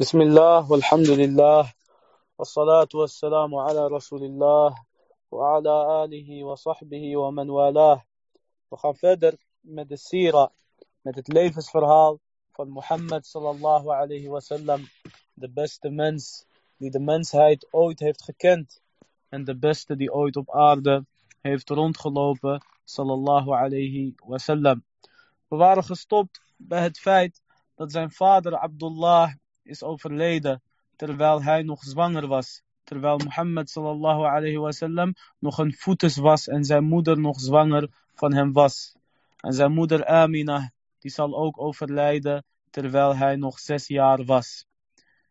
بسم الله والحمد لله والصلاة والسلام على رسول الله وعلى آله وصحبه ومن والاه. وخفدر مد السيرة مد تليفس فرهال فالمحمد صلى الله عليه وسلم the best mens die de mensheid ooit heeft gekend en de beste die ooit op aarde heeft rondgelopen صلى الله عليه وسلم. We waren gestopt bij het feit dat zijn vader Abdullah is overleden terwijl hij nog zwanger was. Terwijl Mohammed sallallahu alayhi wasallam nog een voetus was en zijn moeder nog zwanger van hem was. En zijn moeder Amina, die zal ook overlijden terwijl hij nog zes jaar was.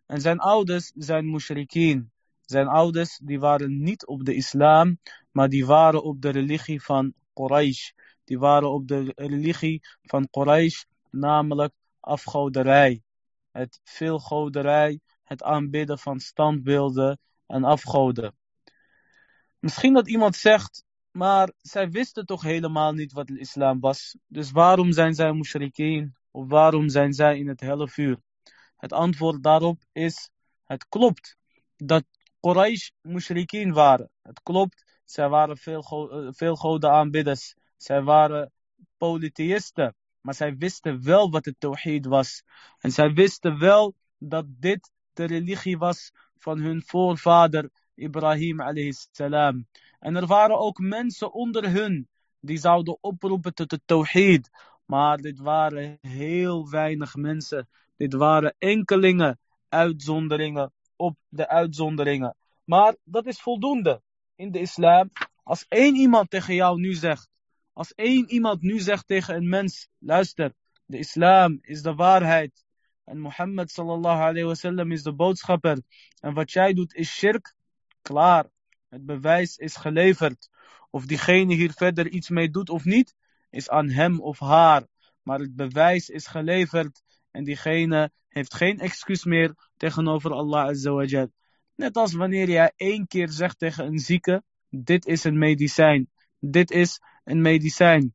En zijn ouders zijn mushrikeen. Zijn ouders die waren niet op de islam, maar die waren op de religie van Quraysh. Die waren op de religie van Quraysh, namelijk afgoderij. Het veelgoderij, het aanbidden van standbeelden en afgoden. Misschien dat iemand zegt, maar zij wisten toch helemaal niet wat de islam was. Dus waarom zijn zij mushrikeen? Of waarom zijn zij in het helle vuur? Het antwoord daarop is, het klopt dat Quraysh mushrikeen waren. Het klopt, zij waren veel, eh, veel aanbidders. Zij waren polytheïsten. Maar zij wisten wel wat het tawhid was. En zij wisten wel dat dit de religie was van hun voorvader Ibrahim salam. En er waren ook mensen onder hun die zouden oproepen tot het tawhid. Maar dit waren heel weinig mensen. Dit waren enkelingen uitzonderingen op de uitzonderingen. Maar dat is voldoende in de islam. Als één iemand tegen jou nu zegt als één iemand nu zegt tegen een mens, luister, de islam is de waarheid. En Mohammed sallallahu alayhi wasallam is de boodschapper. En wat jij doet is shirk. Klaar. Het bewijs is geleverd. Of diegene hier verder iets mee doet of niet, is aan hem of haar. Maar het bewijs is geleverd. En diegene heeft geen excuus meer tegenover Allah azawajal. Net als wanneer jij één keer zegt tegen een zieke, dit is een medicijn. Dit is een medicijn.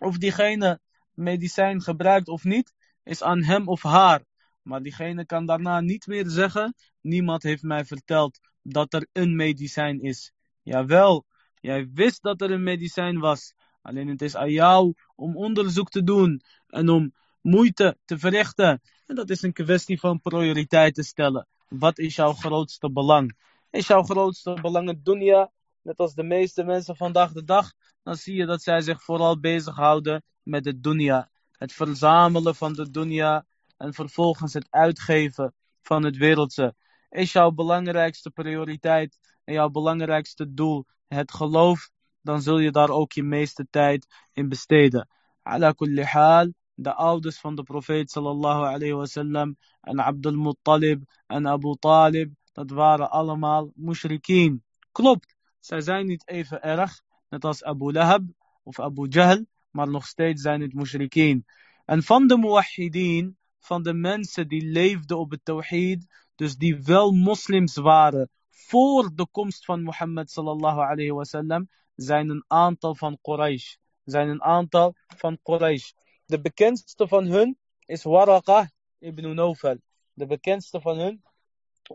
Of diegene medicijn gebruikt of niet, is aan hem of haar. Maar diegene kan daarna niet meer zeggen, niemand heeft mij verteld dat er een medicijn is. Jawel, jij wist dat er een medicijn was. Alleen het is aan jou om onderzoek te doen en om moeite te verrichten. En dat is een kwestie van prioriteiten stellen. Wat is jouw grootste belang? Is jouw grootste belang het dunya? Net als de meeste mensen vandaag de dag dan zie je dat zij zich vooral bezighouden met de dunya. Het verzamelen van de dunya en vervolgens het uitgeven van het wereldse. Is jouw belangrijkste prioriteit en jouw belangrijkste doel het geloof, dan zul je daar ook je meeste tijd in besteden. Ala kulli hal, de ouders van de profeet sallallahu alayhi wasallam en Abdul Muttalib en Abu Talib, dat waren allemaal mushrikeen. Klopt, zij zijn niet even erg, net als Abu Lahab of Abu Jahl, maar nog steeds zijn het mushrikeen. En van de muwahideen, van de mensen die leefden op het tawhid, dus die wel moslims waren voor de komst van Mohammed sallallahu alayhi wasallam, zijn een aantal van Quraysh. Zijn een aantal van Quraysh. De bekendste van hun is Waraqah ibn Nawfal. De bekendste van hun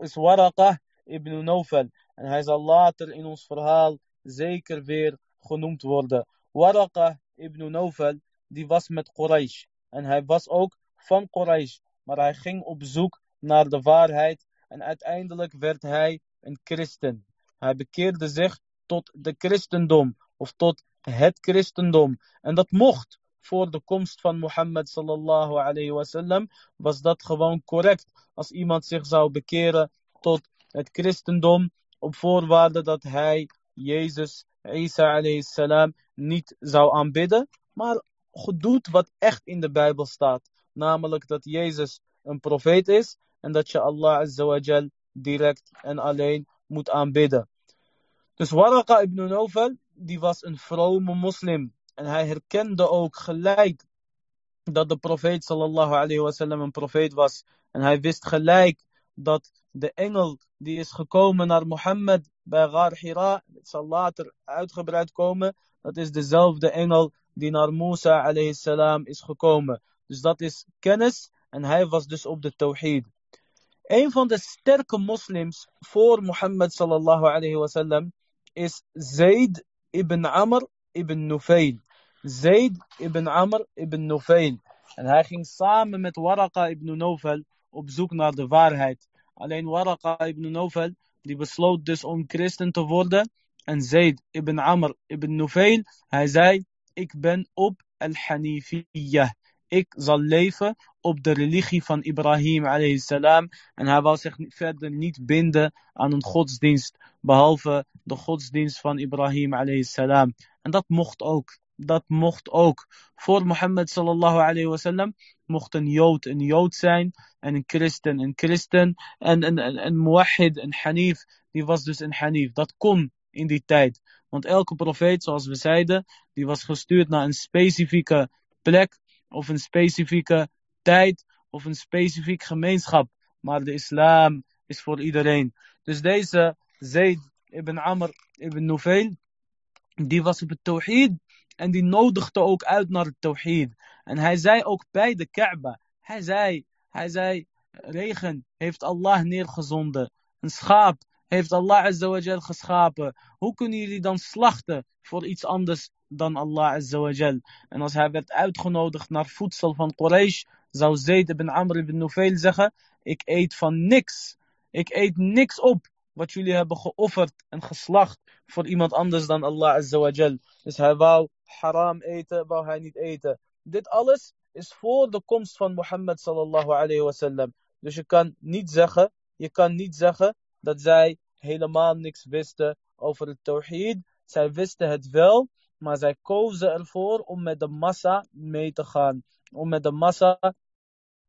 is Waraqah ibn Nawfal. En hij zal later in ons verhaal zeker weer genoemd worden. Waraka ibn Nawfal, die was met Quraysh. En hij was ook van Quraysh. Maar hij ging op zoek naar de waarheid. En uiteindelijk werd hij een christen. Hij bekeerde zich tot de christendom. Of tot het christendom. En dat mocht. Voor de komst van Mohammed sallallahu alayhi wasallam was dat gewoon correct. Als iemand zich zou bekeren tot het christendom op voorwaarde dat hij Jezus Isa salam niet zou aanbidden, maar doet wat echt in de Bijbel staat. Namelijk dat Jezus een profeet is en dat je Allah azawajal direct en alleen moet aanbidden. Dus Waraka ibn Nawfal, die was een vrome moslim. En hij herkende ook gelijk dat de profeet sallallahu alayhi wasallam een profeet was. En hij wist gelijk dat de engel die is gekomen naar Mohammed bij Gar Hira, zal later uitgebreid komen, dat is dezelfde engel die naar Musa alayhi salam is gekomen. Dus dat is kennis en hij was dus op de tawhid. Een van de sterke moslims voor Mohammed sallallahu alayhi is Zayd ibn Amr ibn Nufail. Zayd ibn Amr ibn Nufail. En hij ging samen met Waraqa ibn Nufal op zoek naar de waarheid. Alleen Waraqa ibn Nufal die besloot dus om christen te worden. En Zayd ibn Amr ibn Nufail, hij zei, ik ben op al-Hanifiyah. Ik zal leven op de religie van Ibrahim salam. En hij wou zich verder niet binden aan een godsdienst, behalve de godsdienst van Ibrahim salam. En dat mocht ook. Dat mocht ook. Voor Mohammed sallallahu alayhi mocht een Jood een Jood zijn. En een christen een christen. En een, een, een hanif, die was dus een hanif. Dat kon in die tijd. Want elke profeet, zoals we zeiden, die was gestuurd naar een specifieke plek. Of een specifieke tijd. Of een specifiek gemeenschap. Maar de islam is voor iedereen. Dus deze Zayd ibn Amr ibn Nufail, die was op het tawhid. En die nodigde ook uit naar het tawhid. En hij zei ook bij de Kaaba. Hij zei, hij zei, regen heeft Allah neergezonden. Een schaap heeft Allah azawajal geschapen. Hoe kunnen jullie dan slachten voor iets anders dan Allah azawajal? En als hij werd uitgenodigd naar voedsel van Quraysh, zou Zayd ibn Amr ibn Nufail zeggen, ik eet van niks. Ik eet niks op wat jullie hebben geofferd en geslacht voor iemand anders dan Allah azawajal. Dus hij wou haram eten, wou hij niet eten. Dit alles is voor de komst van Mohammed sallallahu alayhi wasallam. Dus je kan niet zeggen, je kan niet zeggen dat zij helemaal niks wisten over het tawhid. Zij wisten het wel, maar zij kozen ervoor om met de massa mee te gaan. Om met de massa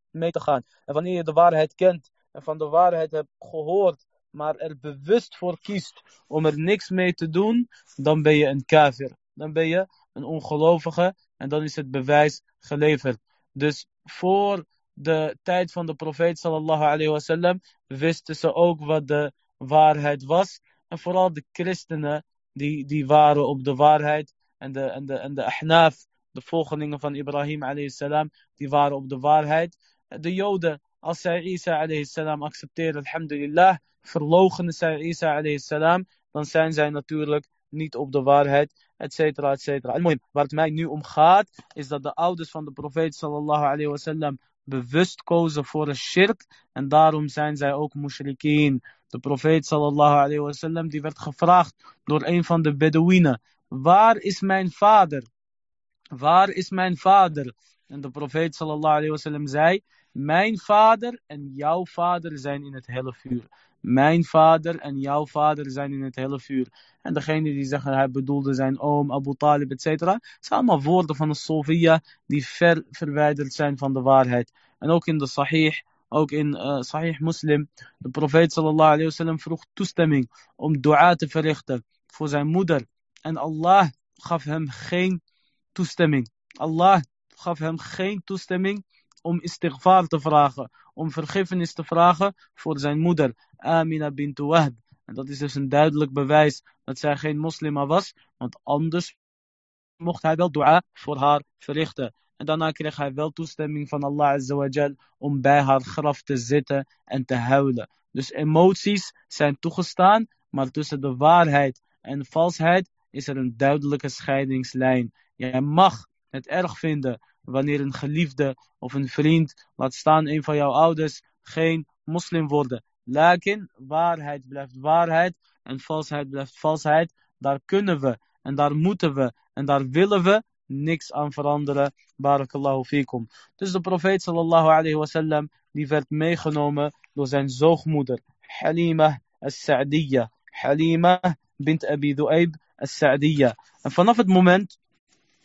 mee te gaan. En wanneer je de waarheid kent en van de waarheid hebt gehoord, maar er bewust voor kiest om er niks mee te doen, dan ben je een kafir. Dan ben je een ongelovige en dan is het bewijs geleverd. Dus voor de tijd van de profeet sallallahu alayhi wasallam wisten ze ook wat de waarheid was. En vooral de christenen die, die waren op de waarheid. En de, en de, en de ahnaf, de volgelingen van Ibrahim alayhi salam, die waren op de waarheid. De joden, als zij Isa alayhi salam accepteren, alhamdulillah, verlogenen zij Isa alayhi salam, dan zijn zij natuurlijk niet op de waarheid, et cetera, et cetera. Waar het mij nu om gaat, is dat de ouders van de profeet sallallahu alayhi wasallam bewust kozen voor een shirk. En daarom zijn zij ook mushrikeen. De profeet sallallahu alayhi wasallam die werd gevraagd door een van de Bedouinen. Waar is mijn vader? Waar is mijn vader? En de profeet sallallahu alayhi wasallam zei. Mijn vader en jouw vader zijn in het hele vuur. Mijn vader en jouw vader zijn in het hele vuur. En degene die zeggen hij bedoelde zijn oom, Abu Talib, etc. zijn allemaal woorden van de Sofia die ver verwijderd zijn van de waarheid. En ook in de Sahih, ook in uh, Sahih Muslim, de profeet sallallahu vroeg toestemming om dua te verrichten voor zijn moeder. En Allah gaf hem geen toestemming. Allah gaf hem geen toestemming om istighfar te vragen, om vergiffenis te vragen voor zijn moeder, Amina bint Wahb. En dat is dus een duidelijk bewijs dat zij geen moslima was, want anders mocht hij wel dua voor haar verrichten. En daarna kreeg hij wel toestemming van Allah Azawajal om bij haar graf te zitten en te huilen. Dus emoties zijn toegestaan, maar tussen de waarheid en valsheid is er een duidelijke scheidingslijn. Jij mag het erg vinden wanneer een geliefde of een vriend, laat staan een van jouw ouders, geen moslim worden. Lakin, waarheid blijft waarheid en valsheid blijft valsheid. Daar kunnen we en daar moeten we en daar willen we niks aan veranderen. Barakallahu fikum. Dus de profeet sallallahu alayhi wasallam die werd meegenomen door zijn zoogmoeder Halima as-Sa'diyya. Halima bint Abi Du'aib as-Sa'diyya. En vanaf het moment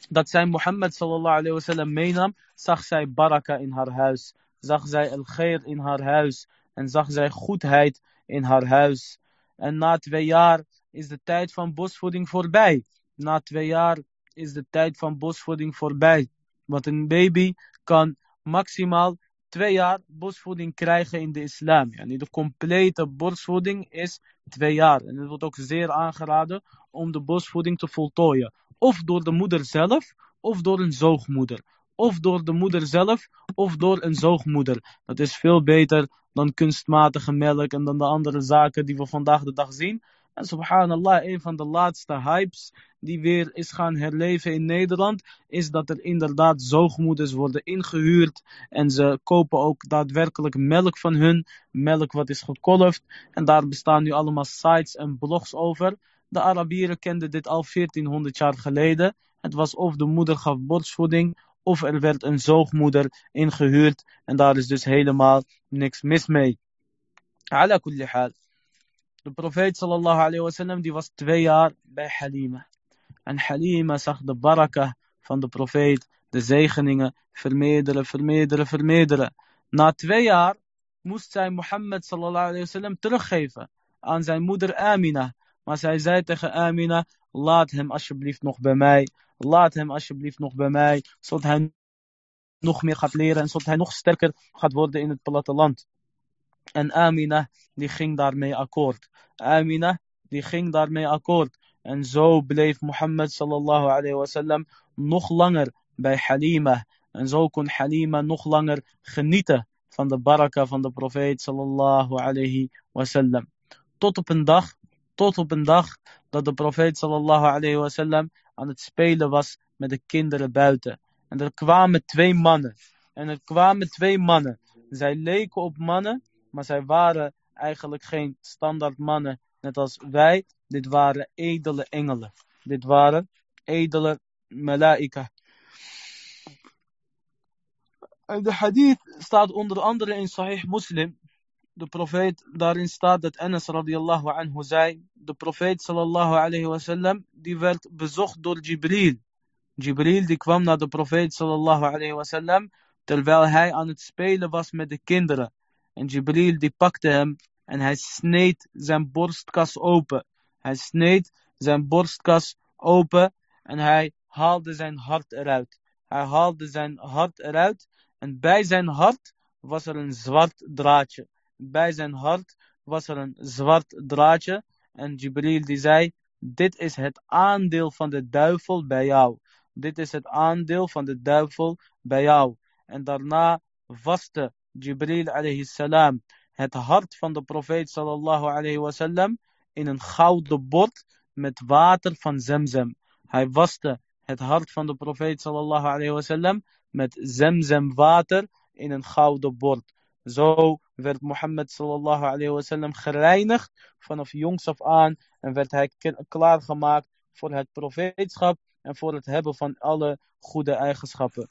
dat zij Mohammed sallallahu alayhi meenam, zag zij baraka in haar huis. Zag zij al-khair in haar huis. En zag zij goedheid in haar huis. En na twee jaar is de tijd van bosvoeding voorbij. Na twee jaar is de tijd van bosvoeding voorbij. Want een baby kan maximaal twee jaar bosvoeding krijgen in de islam. Yani de complete borstvoeding is twee jaar. En het wordt ook zeer aangeraden om de bosvoeding te voltooien. Of door de moeder zelf, of door een zoogmoeder. Of door de moeder zelf, of door een zoogmoeder. Dat is veel beter dan kunstmatige melk en dan de andere zaken die we vandaag de dag zien. En subhanallah, een van de laatste hypes die weer is gaan herleven in Nederland, is dat er inderdaad zoogmoeders worden ingehuurd. En ze kopen ook daadwerkelijk melk van hun, melk wat is gekolfd. En daar bestaan nu allemaal sites en blogs over. De Arabieren kenden dit al 1400 jaar geleden. Het was of de moeder gaf borstvoeding, of er werd een zoogmoeder ingehuurd. En daar is dus helemaal niks mis mee. Ala kulli hal. De profeet sallallahu alayhi wasallam die was twee jaar bij Halima. En Halima zag de baraka van de profeet, de zegeningen, vermeerderen, vermeerderen, vermeerderen. Na twee jaar moest zij Mohammed sallallahu alayhi wasallam teruggeven aan zijn moeder Amina. Maar zij zei tegen Amina, laat hem alsjeblieft nog bij mij. Laat hem alsjeblieft nog bij mij, zodat hij nog meer gaat leren en zodat hij nog sterker gaat worden in het platteland. En Amina, die ging daarmee akkoord. Amina, die ging daarmee akkoord. En zo bleef Mohammed sallallahu alayhi wasallam nog langer bij Halima. En zo kon Halima nog langer genieten van de baraka van de profeet sallallahu alayhi wasallam. Tot op een dag, tot op een dag dat de profeet sallallahu alayhi wasallam aan het spelen was met de kinderen buiten. En er kwamen twee mannen. En er kwamen twee mannen. Zij leken op mannen, maar zij waren eigenlijk geen standaard mannen, net als wij. Dit waren edele engelen. Dit waren edele malaika. En de hadith staat onder andere in Sahih Muslim. De profeet, daarin staat dat Anas radiallahu anhu zei. De profeet sallallahu alayhi wasallam, die werd bezocht door Jibril. Jibril die kwam naar de profeet sallallahu alayhi wasallam. Terwijl hij aan het spelen was met de kinderen. En Jibril die pakte hem en hij sneed zijn borstkas open. Hij sneed zijn borstkas open en hij haalde zijn hart eruit. Hij haalde zijn hart eruit en bij zijn hart was er een zwart draadje. Bij zijn hart was er een zwart draadje en Jibril die zei, dit is het aandeel van de duivel bij jou. Dit is het aandeel van de duivel bij jou. En daarna vaste Jibril alayhi salam het hart van de profeet sallallahu alayhi wasallam in een gouden bord met water van Zemzem. Hij waste het hart van de profeet sallallahu alayhi wasallam met Zemzem water in een gouden bord. Zo werd Mohammed sallallahu alayhi gereinigd vanaf jongs af aan en werd hij klaargemaakt voor het profeetschap en voor het hebben van alle goede eigenschappen.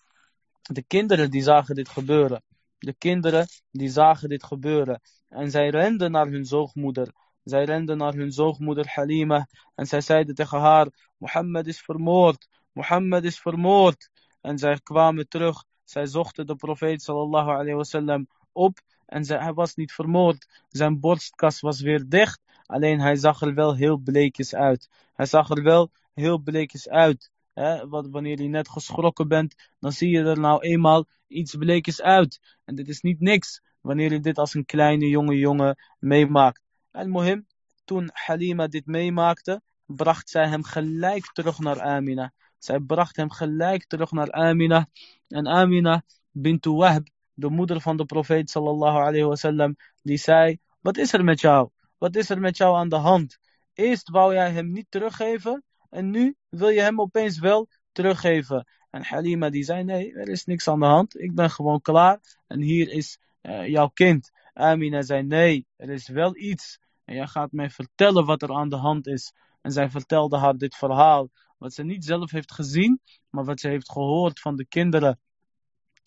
De kinderen die zagen dit gebeuren. De kinderen die zagen dit gebeuren. En zij renden naar hun zoogmoeder. Zij renden naar hun zoogmoeder Halima. En zij zeiden tegen haar: Mohammed is vermoord. Mohammed is vermoord. En zij kwamen terug. Zij zochten de profeet sallallahu alayhi wasallam op. En hij was niet vermoord. Zijn borstkas was weer dicht. Alleen hij zag er wel heel bleekjes uit. Hij zag er wel heel bleekjes uit. Hè? Wanneer je net geschrokken bent, dan zie je er nou eenmaal iets bleekjes uit. En dit is niet niks wanneer je dit als een kleine jonge jongen meemaakt. En Mohim, toen Halima dit meemaakte, bracht zij hem gelijk terug naar Amina. Zij bracht hem gelijk terug naar Amina. En Amina bint Wahb, de moeder van de profeet sallallahu alayhi wasallam, die zei, wat is er met jou? Wat is er met jou aan de hand? Eerst wou jij hem niet teruggeven en nu wil je hem opeens wel teruggeven. En Halima die zei, nee, er is niks aan de hand. Ik ben gewoon klaar en hier is uh, jouw kind. Amina zei, nee, er is wel iets. En jij gaat mij vertellen wat er aan de hand is. En zij vertelde haar dit verhaal. Wat ze niet zelf heeft gezien, maar wat ze heeft gehoord van de kinderen.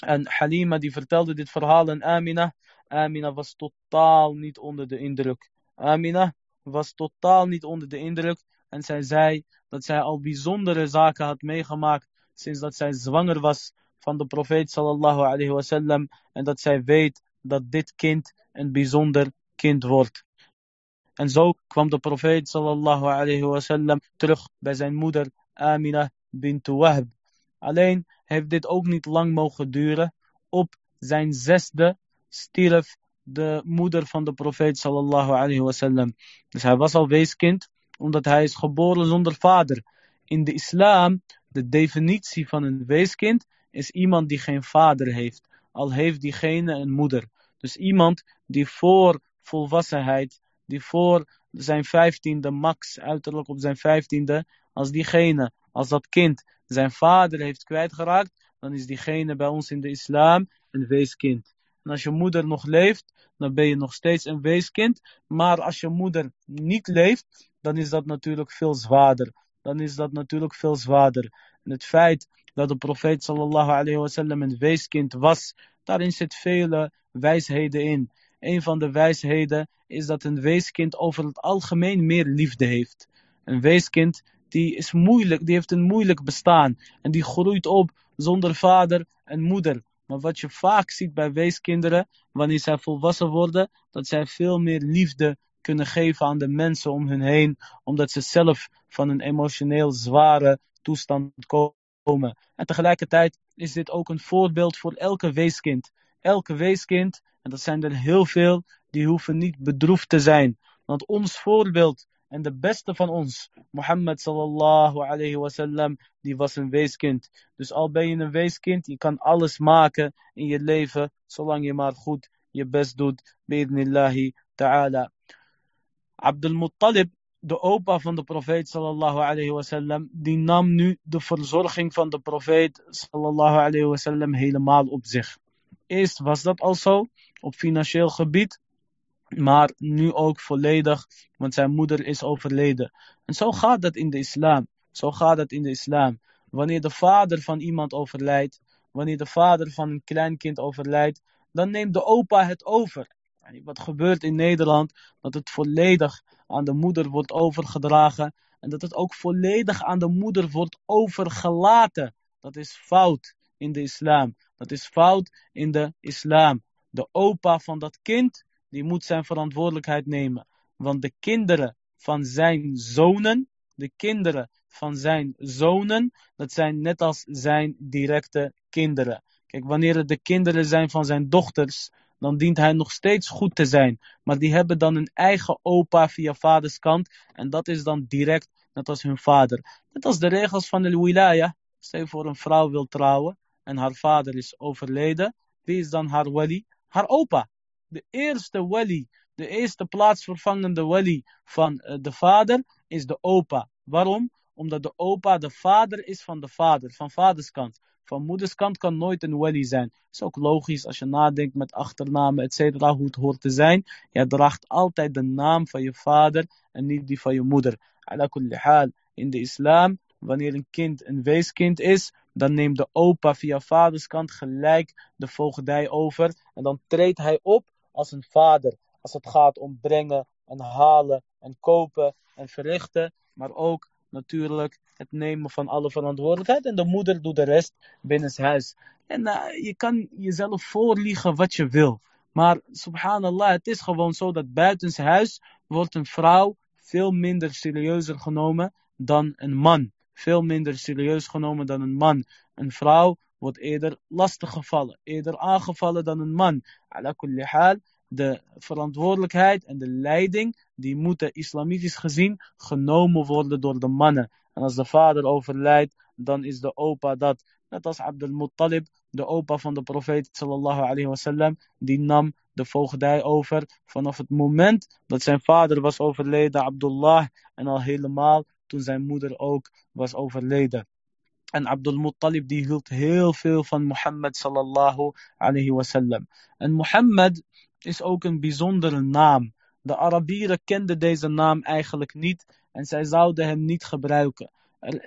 En Halima die vertelde dit verhaal aan Amina. Amina was totaal niet onder de indruk. Amina was totaal niet onder de indruk. En zij zei dat zij al bijzondere zaken had meegemaakt sinds dat zij zwanger was van de profeet sallallahu alayhi wasallam. En dat zij weet dat dit kind een bijzonder kind wordt. En zo kwam de profeet sallallahu alayhi wasallam terug bij zijn moeder Amina bint Wahb. Alleen heeft dit ook niet lang mogen duren. Op zijn zesde stierf de moeder van de profeet sallallahu alayhi wasallam. Dus hij was al weeskind omdat hij is geboren zonder vader. In de islam, de definitie van een weeskind is iemand die geen vader heeft. Al heeft diegene een moeder. Dus iemand die voor volwassenheid, die voor zijn vijftiende max, uiterlijk op zijn vijftiende, als diegene, als dat kind zijn vader heeft kwijtgeraakt, dan is diegene bij ons in de islam een weeskind. En als je moeder nog leeft, dan ben je nog steeds een weeskind. Maar als je moeder niet leeft, dan is dat natuurlijk veel zwaarder. Dan is dat natuurlijk veel zwaarder. En het feit dat de profeet sallallahu alayhi wasallam een weeskind was, daarin zit vele wijsheden in. Een van de wijsheden is dat een weeskind over het algemeen meer liefde heeft. Een weeskind die is moeilijk, die heeft een moeilijk bestaan. En die groeit op zonder vader en moeder. Maar wat je vaak ziet bij weeskinderen, wanneer zij volwassen worden, dat zij veel meer liefde kunnen geven aan de mensen om hen heen, omdat ze zelf van een emotioneel zware toestand komen. En tegelijkertijd is dit ook een voorbeeld voor elke weeskind. Elke weeskind, en dat zijn er heel veel, die hoeven niet bedroefd te zijn. Want ons voorbeeld en de beste van ons, Mohammed sallallahu alayhi wasallam, die was een weeskind. Dus al ben je een weeskind, je kan alles maken in je leven, zolang je maar goed je best doet. Bi'idnillahi ta'ala. Abdul Muttalib, de opa van de profeet sallallahu alayhi wasallam, die nam nu de verzorging van de profeet sallallahu alayhi wasallam helemaal op zich. Eerst was dat al zo, op financieel gebied, maar nu ook volledig, want zijn moeder is overleden. En zo gaat dat in de islam. Zo gaat het in de islam. Wanneer de vader van iemand overlijdt, wanneer de vader van een kleinkind overlijdt, dan neemt de opa het over. Wat gebeurt in Nederland, dat het volledig aan de moeder wordt overgedragen en dat het ook volledig aan de moeder wordt overgelaten. Dat is fout in de islam. Dat is fout in de islam. De opa van dat kind, die moet zijn verantwoordelijkheid nemen. Want de kinderen van zijn zonen, de kinderen van zijn zonen, dat zijn net als zijn directe kinderen. Kijk, wanneer het de kinderen zijn van zijn dochters, dan dient hij nog steeds goed te zijn. Maar die hebben dan een eigen opa via vaders kant. En dat is dan direct net als hun vader. Net als de regels van de wilaya. Stel voor een vrouw wil trouwen en haar vader is overleden. Wie is dan haar wali? Haar opa. De eerste wali, de eerste plaatsvervangende wali van eh, de vader is de opa. Waarom? Omdat de opa de vader is van de vader, van vaderskant. Van moederskant kan nooit een wali zijn. Is ook logisch als je nadenkt met achternamen, et cetera, hoe het hoort te zijn. Je draagt altijd de naam van je vader en niet die van je moeder. In de islam, wanneer een kind een weeskind is, dan neemt de opa via vaderskant gelijk de voogdij over. En dan treedt hij op als een vader. Als het gaat om brengen en halen en kopen en verrichten. Maar ook natuurlijk het nemen van alle verantwoordelijkheid. En de moeder doet de rest binnen huis. En uh, je kan jezelf voorliegen wat je wil. Maar subhanallah, het is gewoon zo dat buitenshuis wordt een vrouw veel minder serieuzer genomen dan een man. Veel minder serieus genomen dan een man. Een vrouw wordt eerder lastig gevallen, eerder aangevallen dan een man. De verantwoordelijkheid en de leiding, die moeten islamitisch gezien genomen worden door de mannen. En als de vader overlijdt, dan is de opa dat. Net als Abdul Muttalib, de opa van de profeet sallallahu alayhi wasallam, die nam de voogdij over vanaf het moment dat zijn vader was overleden, Abdullah, en al helemaal toen zijn moeder ook was overleden. En Abdul Muttalib die hield heel veel van Mohammed sallallahu alayhi wasallam. En Mohammed is ook een bijzondere naam. De Arabieren kenden deze naam eigenlijk niet en zij zouden hem niet gebruiken.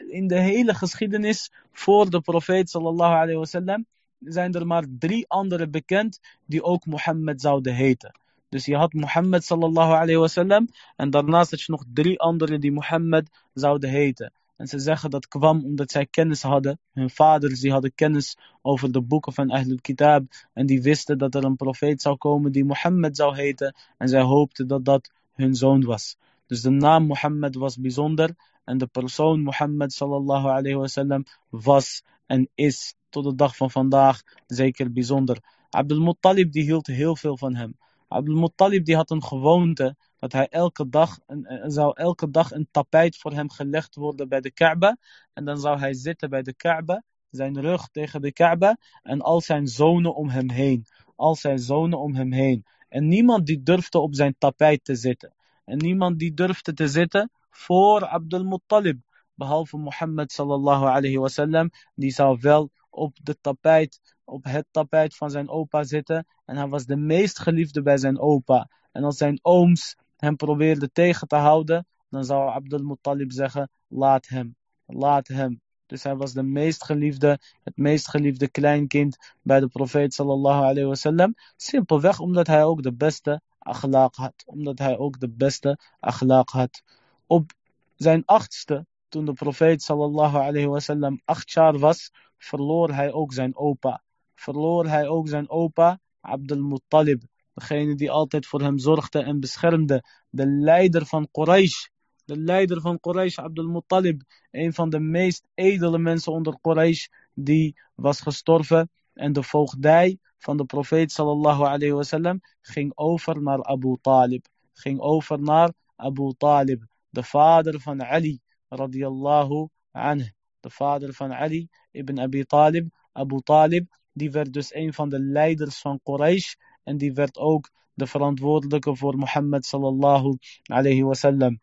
In de hele geschiedenis voor de profeet sallallahu alayhi wasallam zijn er maar drie anderen bekend die ook Mohammed zouden heten. Dus je had Mohammed sallallahu alayhi wasallam en daarnaast had je nog drie anderen die Mohammed zouden heten. En ze zeggen dat kwam omdat zij kennis hadden. Hun vaders die hadden kennis over de boeken van Ahlul Kitab. En die wisten dat er een profeet zou komen die Mohammed zou heten. En zij hoopten dat dat hun zoon was. Dus de naam Mohammed was bijzonder. En de persoon Mohammed sallallahu alayhi wasallam was en is tot de dag van vandaag zeker bijzonder. Abdul Muttalib die hield heel veel van hem. Abdul Muttalib die had een gewoonte dat hij elke dag, een, zou elke dag een tapijt voor hem gelegd worden bij de Kaaba. En dan zou hij zitten bij de Kaaba, zijn rug tegen de Kaaba en al zijn zonen om hem heen. al zijn zonen om hem heen. En niemand die durfde op zijn tapijt te zitten. En niemand die durfde te zitten voor Abdul Muttalib. Behalve Mohammed sallallahu alayhi wasallam. Die zou wel op de tapijt, op het tapijt van zijn opa zitten. En hij was de meest geliefde bij zijn opa. En als zijn ooms hem probeerden tegen te houden, dan zou Abdul Muttalib zeggen, laat hem, laat hem. Dus hij was de meest geliefde, het meest geliefde kleinkind bij de profeet sallallahu alayhi wasallam. Simpelweg omdat hij ook de beste akhlaq had. Omdat hij ook de beste akhlaq had. Op zijn achtste, toen de profeet sallallahu alayhi wasallam acht jaar was, verloor hij ook zijn opa. Verloor hij ook zijn opa, Abdul Muttalib. Degene die altijd voor hem zorgde en beschermde. De leider van Quraysh de leider van Quraysh, Abdul Muttalib, een van de meest edele mensen onder Quraysh, die was gestorven. En de voogdij van de profeet sallallahu alayhi wasallam ging over naar Abu Talib. Ging over naar Abu Talib, de vader van Ali radiyallahu anhu. De vader van Ali ibn Abi Talib, Abu Talib, die werd dus een van de leiders van Quraysh. En die werd ook de verantwoordelijke voor Mohammed sallallahu alayhi wasallam.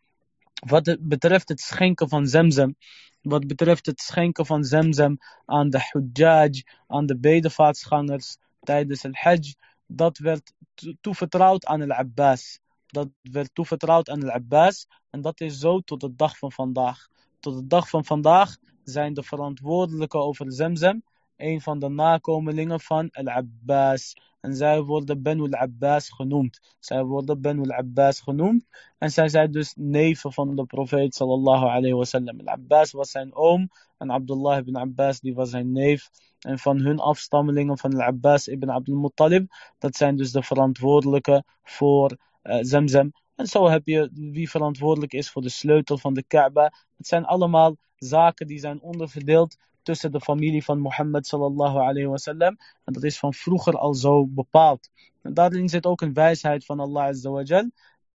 Wat betreft het schenken van Zemzem, wat betreft het schenken van Zemzem aan de Hujjaj, aan de bedevaartsgangers tijdens het Hajj, dat werd toevertrouwd aan al-Abbas. Dat werd toevertrouwd aan al-Abbas en dat is zo tot de dag van vandaag. Tot de dag van vandaag zijn de verantwoordelijken over Zemzem een van de nakomelingen van al-Abbas. En zij worden Banu al-Abbas genoemd. Zij worden Banu al-Abbas genoemd. En zij zijn dus neven van de profeet sallallahu alayhi wasallam. Al-Abbas was zijn oom. En Abdullah ibn Abbas die was zijn neef. En van hun afstammelingen van Al-Abbas ibn Abdul Muttalib. Dat zijn dus de verantwoordelijke voor uh, Zamzam. En zo heb je wie verantwoordelijk is voor de sleutel van de Kaaba. Het zijn allemaal zaken die zijn onderverdeeld tussen de familie van Mohammed sallallahu alayhi. En dat is van vroeger al zo bepaald. En daarin zit ook een wijsheid van Allah azza wa jal.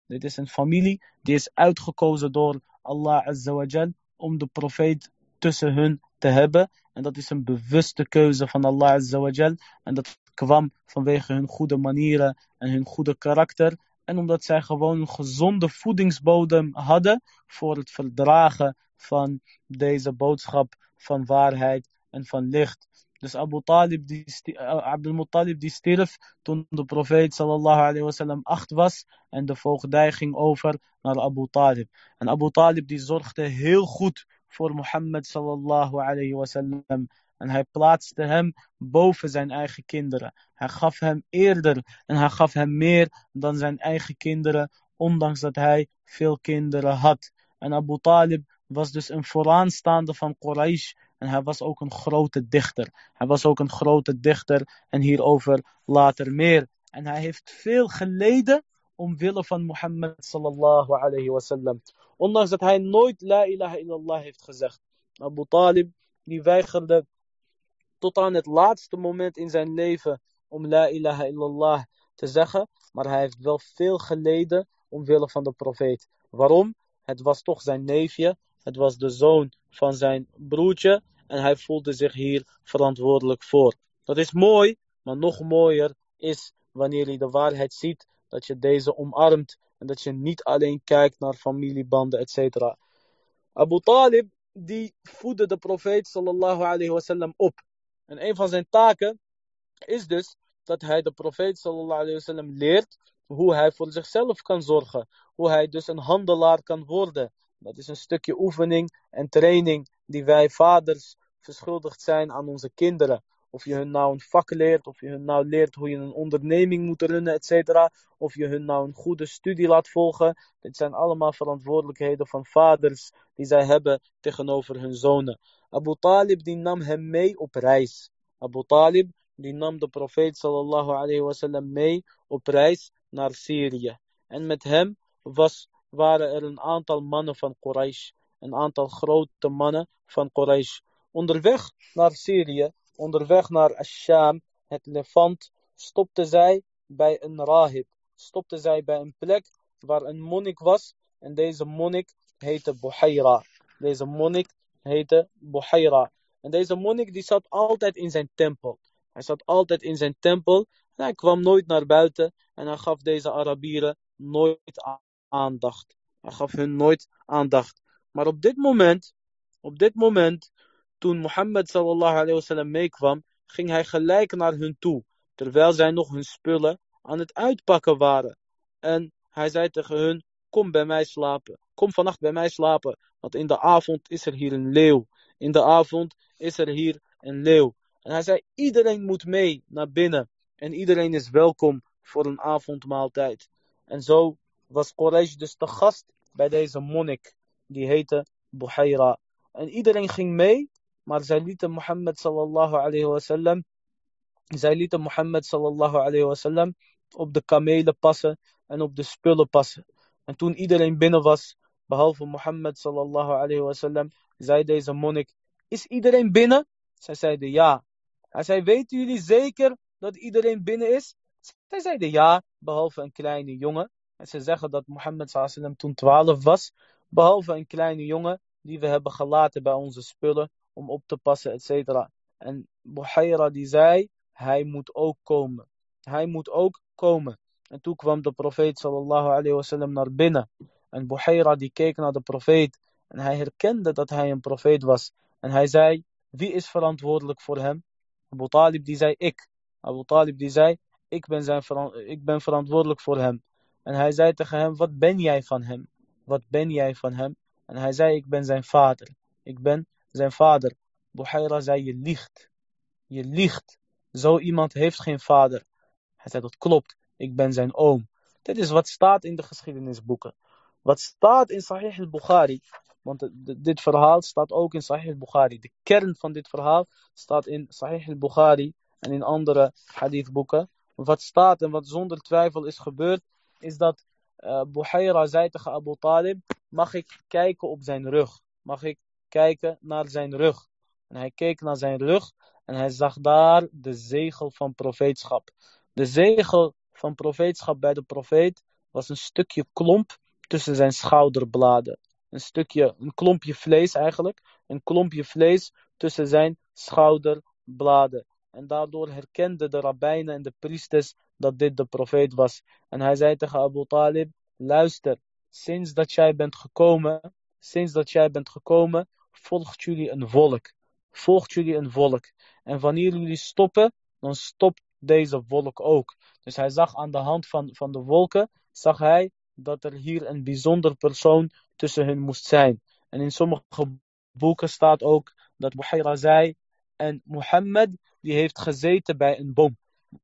Dit is een familie die is uitgekozen door Allah azza wa jal om de profeet tussen hun te hebben. En dat is een bewuste keuze van Allah azza wa jal. En dat kwam vanwege hun goede manieren en hun goede karakter. En omdat zij gewoon een gezonde voedingsbodem hadden voor het verdragen van deze boodschap van waarheid en van licht. Dus Abu Talib, die, uh, Abdul Muttalib die stierf toen de profeet sallallahu alayhi wasallam acht was en de voogdij ging over naar Abu Talib. En Abu Talib die zorgde heel goed voor Mohammed sallallahu alayhi wasallam. En hij plaatste hem boven zijn eigen kinderen. Hij gaf hem eerder en hij gaf hem meer dan zijn eigen kinderen, ondanks dat hij veel kinderen had. En Abu Talib was dus een vooraanstaande van Quraysh. En hij was ook een grote dichter. Hij was ook een grote dichter. En hierover later meer. En hij heeft veel geleden omwille van Mohammed sallallahu alayhi wasallam. Ondanks dat hij nooit la ilaha illallah heeft gezegd. Abu Talib die weigerde tot aan het laatste moment in zijn leven om la ilaha illallah te zeggen. Maar hij heeft wel veel geleden omwille van de profeet. Waarom? Het was toch zijn neefje. Het was de zoon van zijn broertje. En hij voelde zich hier verantwoordelijk voor. Dat is mooi, maar nog mooier is wanneer je de waarheid ziet. Dat je deze omarmt. En dat je niet alleen kijkt naar familiebanden, etc. Abu Talib, die voedde de profeet sallallahu alayhi wasallam op. En een van zijn taken is dus dat hij de profeet sallallahu leert hoe hij voor zichzelf kan zorgen. Hoe hij dus een handelaar kan worden. Dat is een stukje oefening en training die wij vaders verschuldigd zijn aan onze kinderen. Of je hun nou een vak leert, of je hun nou leert hoe je een onderneming moet runnen, etc. Of je hun nou een goede studie laat volgen. Dit zijn allemaal verantwoordelijkheden van vaders die zij hebben tegenover hun zonen. Abu Talib die nam hem mee op reis. Abu Talib die nam de profeet sallallahu alayhi wasallam mee op reis naar Syrië. En met hem was waren er een aantal mannen van Quraysh. Een aantal grote mannen van Quraysh. Onderweg naar Syrië, onderweg naar Asham, het Levant, stopte zij bij een rahib. Stopte zij bij een plek waar een monnik was. En deze monnik heette Buhaira. Deze monnik heette Buhaira. En deze monnik die zat altijd in zijn tempel. Hij zat altijd in zijn tempel En hij kwam nooit naar buiten en hij gaf deze Arabieren nooit aandacht. Hij gaf hun nooit aandacht. Maar op dit moment, op dit moment, toen Mohammed sallallahu alayhi wasallam meekwam, ging hij gelijk naar hun toe, terwijl zij nog hun spullen aan het uitpakken waren. En hij zei tegen hun, kom bij mij slapen, kom vannacht bij mij slapen, want in de avond is er hier een leeuw. In de avond is er hier een leeuw. En hij zei, iedereen moet mee naar binnen. En iedereen is welkom voor een avondmaaltijd. En zo was Quraysh dus te gast bij deze monnik. Die heette Buhaira. En iedereen ging mee. Maar zij lieten Mohammed sallallahu alayhi wasallam. Zij lieten Mohammed sallallahu alayhi wasallam op de kamelen passen en op de spullen passen. En toen iedereen binnen was, behalve Mohammed sallallahu alayhi wasallam, zei deze monnik, is iedereen binnen? Zij zeiden ja. Hij zei, weten jullie zeker dat iedereen binnen is? Zij zeiden ja, behalve een kleine jongen. En ze zeggen dat Mohammed sallam toen 12 was, behalve een kleine jongen die we hebben gelaten bij onze spullen om op te passen, et cetera. En Buhaira die zei, hij moet ook komen. Hij moet ook komen. En toen kwam de profeet sallallahu alayhi wasallam naar binnen. En Buhaira die keek naar de profeet en hij herkende dat hij een profeet was. En hij zei, wie is verantwoordelijk voor hem? Abu Talib die zei, ik. Abu Talib die zei, ik ben, zijn ik ben verantwoordelijk voor hem. En hij zei tegen hem, wat ben jij van hem? Wat ben jij van hem? En hij zei, ik ben zijn vader. Ik ben zijn vader. Buhaira zei, je liegt. Je liegt. Zo iemand heeft geen vader. Hij zei, dat klopt. Ik ben zijn oom. Dit is wat staat in de geschiedenisboeken. Wat staat in Sahih al-Bukhari. Want dit verhaal staat ook in Sahih al-Bukhari. De kern van dit verhaal staat in Sahih al-Bukhari en in andere hadithboeken. Wat staat en wat zonder twijfel is gebeurd, is dat uh, Buhaira zei tegen Abu Talib, mag ik kijken op zijn rug? Mag ik kijken naar zijn rug? En hij keek naar zijn rug en hij zag daar de zegel van profeetschap. De zegel van profeetschap bij de profeet was een stukje klomp tussen zijn schouderbladen. Een stukje, een klompje vlees eigenlijk. Een klompje vlees tussen zijn schouderbladen. En daardoor herkenden de rabbijnen en de priesters dat dit de profeet was. En hij zei tegen Abu Talib, luister, sinds dat jij bent gekomen, sinds dat jij bent gekomen, volgt jullie een volk. Volgt jullie een volk. En wanneer jullie stoppen, dan stopt deze wolk ook. Dus hij zag aan de hand van, van de wolken, zag hij dat er hier een bijzonder persoon tussen hen moest zijn. En in sommige boeken staat ook dat Buhaira zei, en Mohammed die heeft gezeten bij een boom.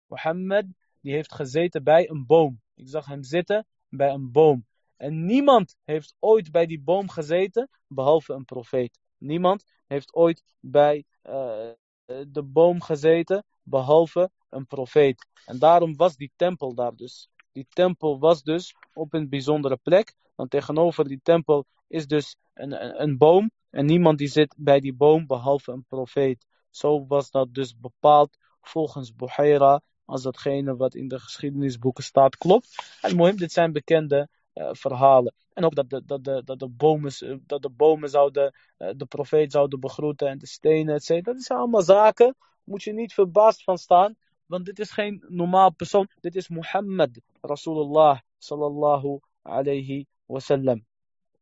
Mohammed die heeft gezeten bij een boom. Ik zag hem zitten bij een boom. En niemand heeft ooit bij die boom gezeten, behalve een profeet. Niemand heeft ooit bij uh, de boom gezeten, behalve een profeet. En daarom was die tempel daar dus. Die tempel was dus op een bijzondere plek. Want tegenover die tempel is dus een, een, boom. En niemand die zit bij die boom behalve een profeet. Zo was dat dus bepaald volgens Buhaira als datgene wat in de geschiedenisboeken staat klopt. En Mohim, dit zijn bekende uh, verhalen. En ook dat de, dat de, dat de, bomen, eh, dat de bomen zouden, uh, de profeet zouden begroeten en de stenen, et. Dat zijn allemaal zaken, moet je niet verbaasd van staan. Want dit is geen normaal persoon. Dit is Mohammed, Rasulullah, sallallahu alayhi wasallam.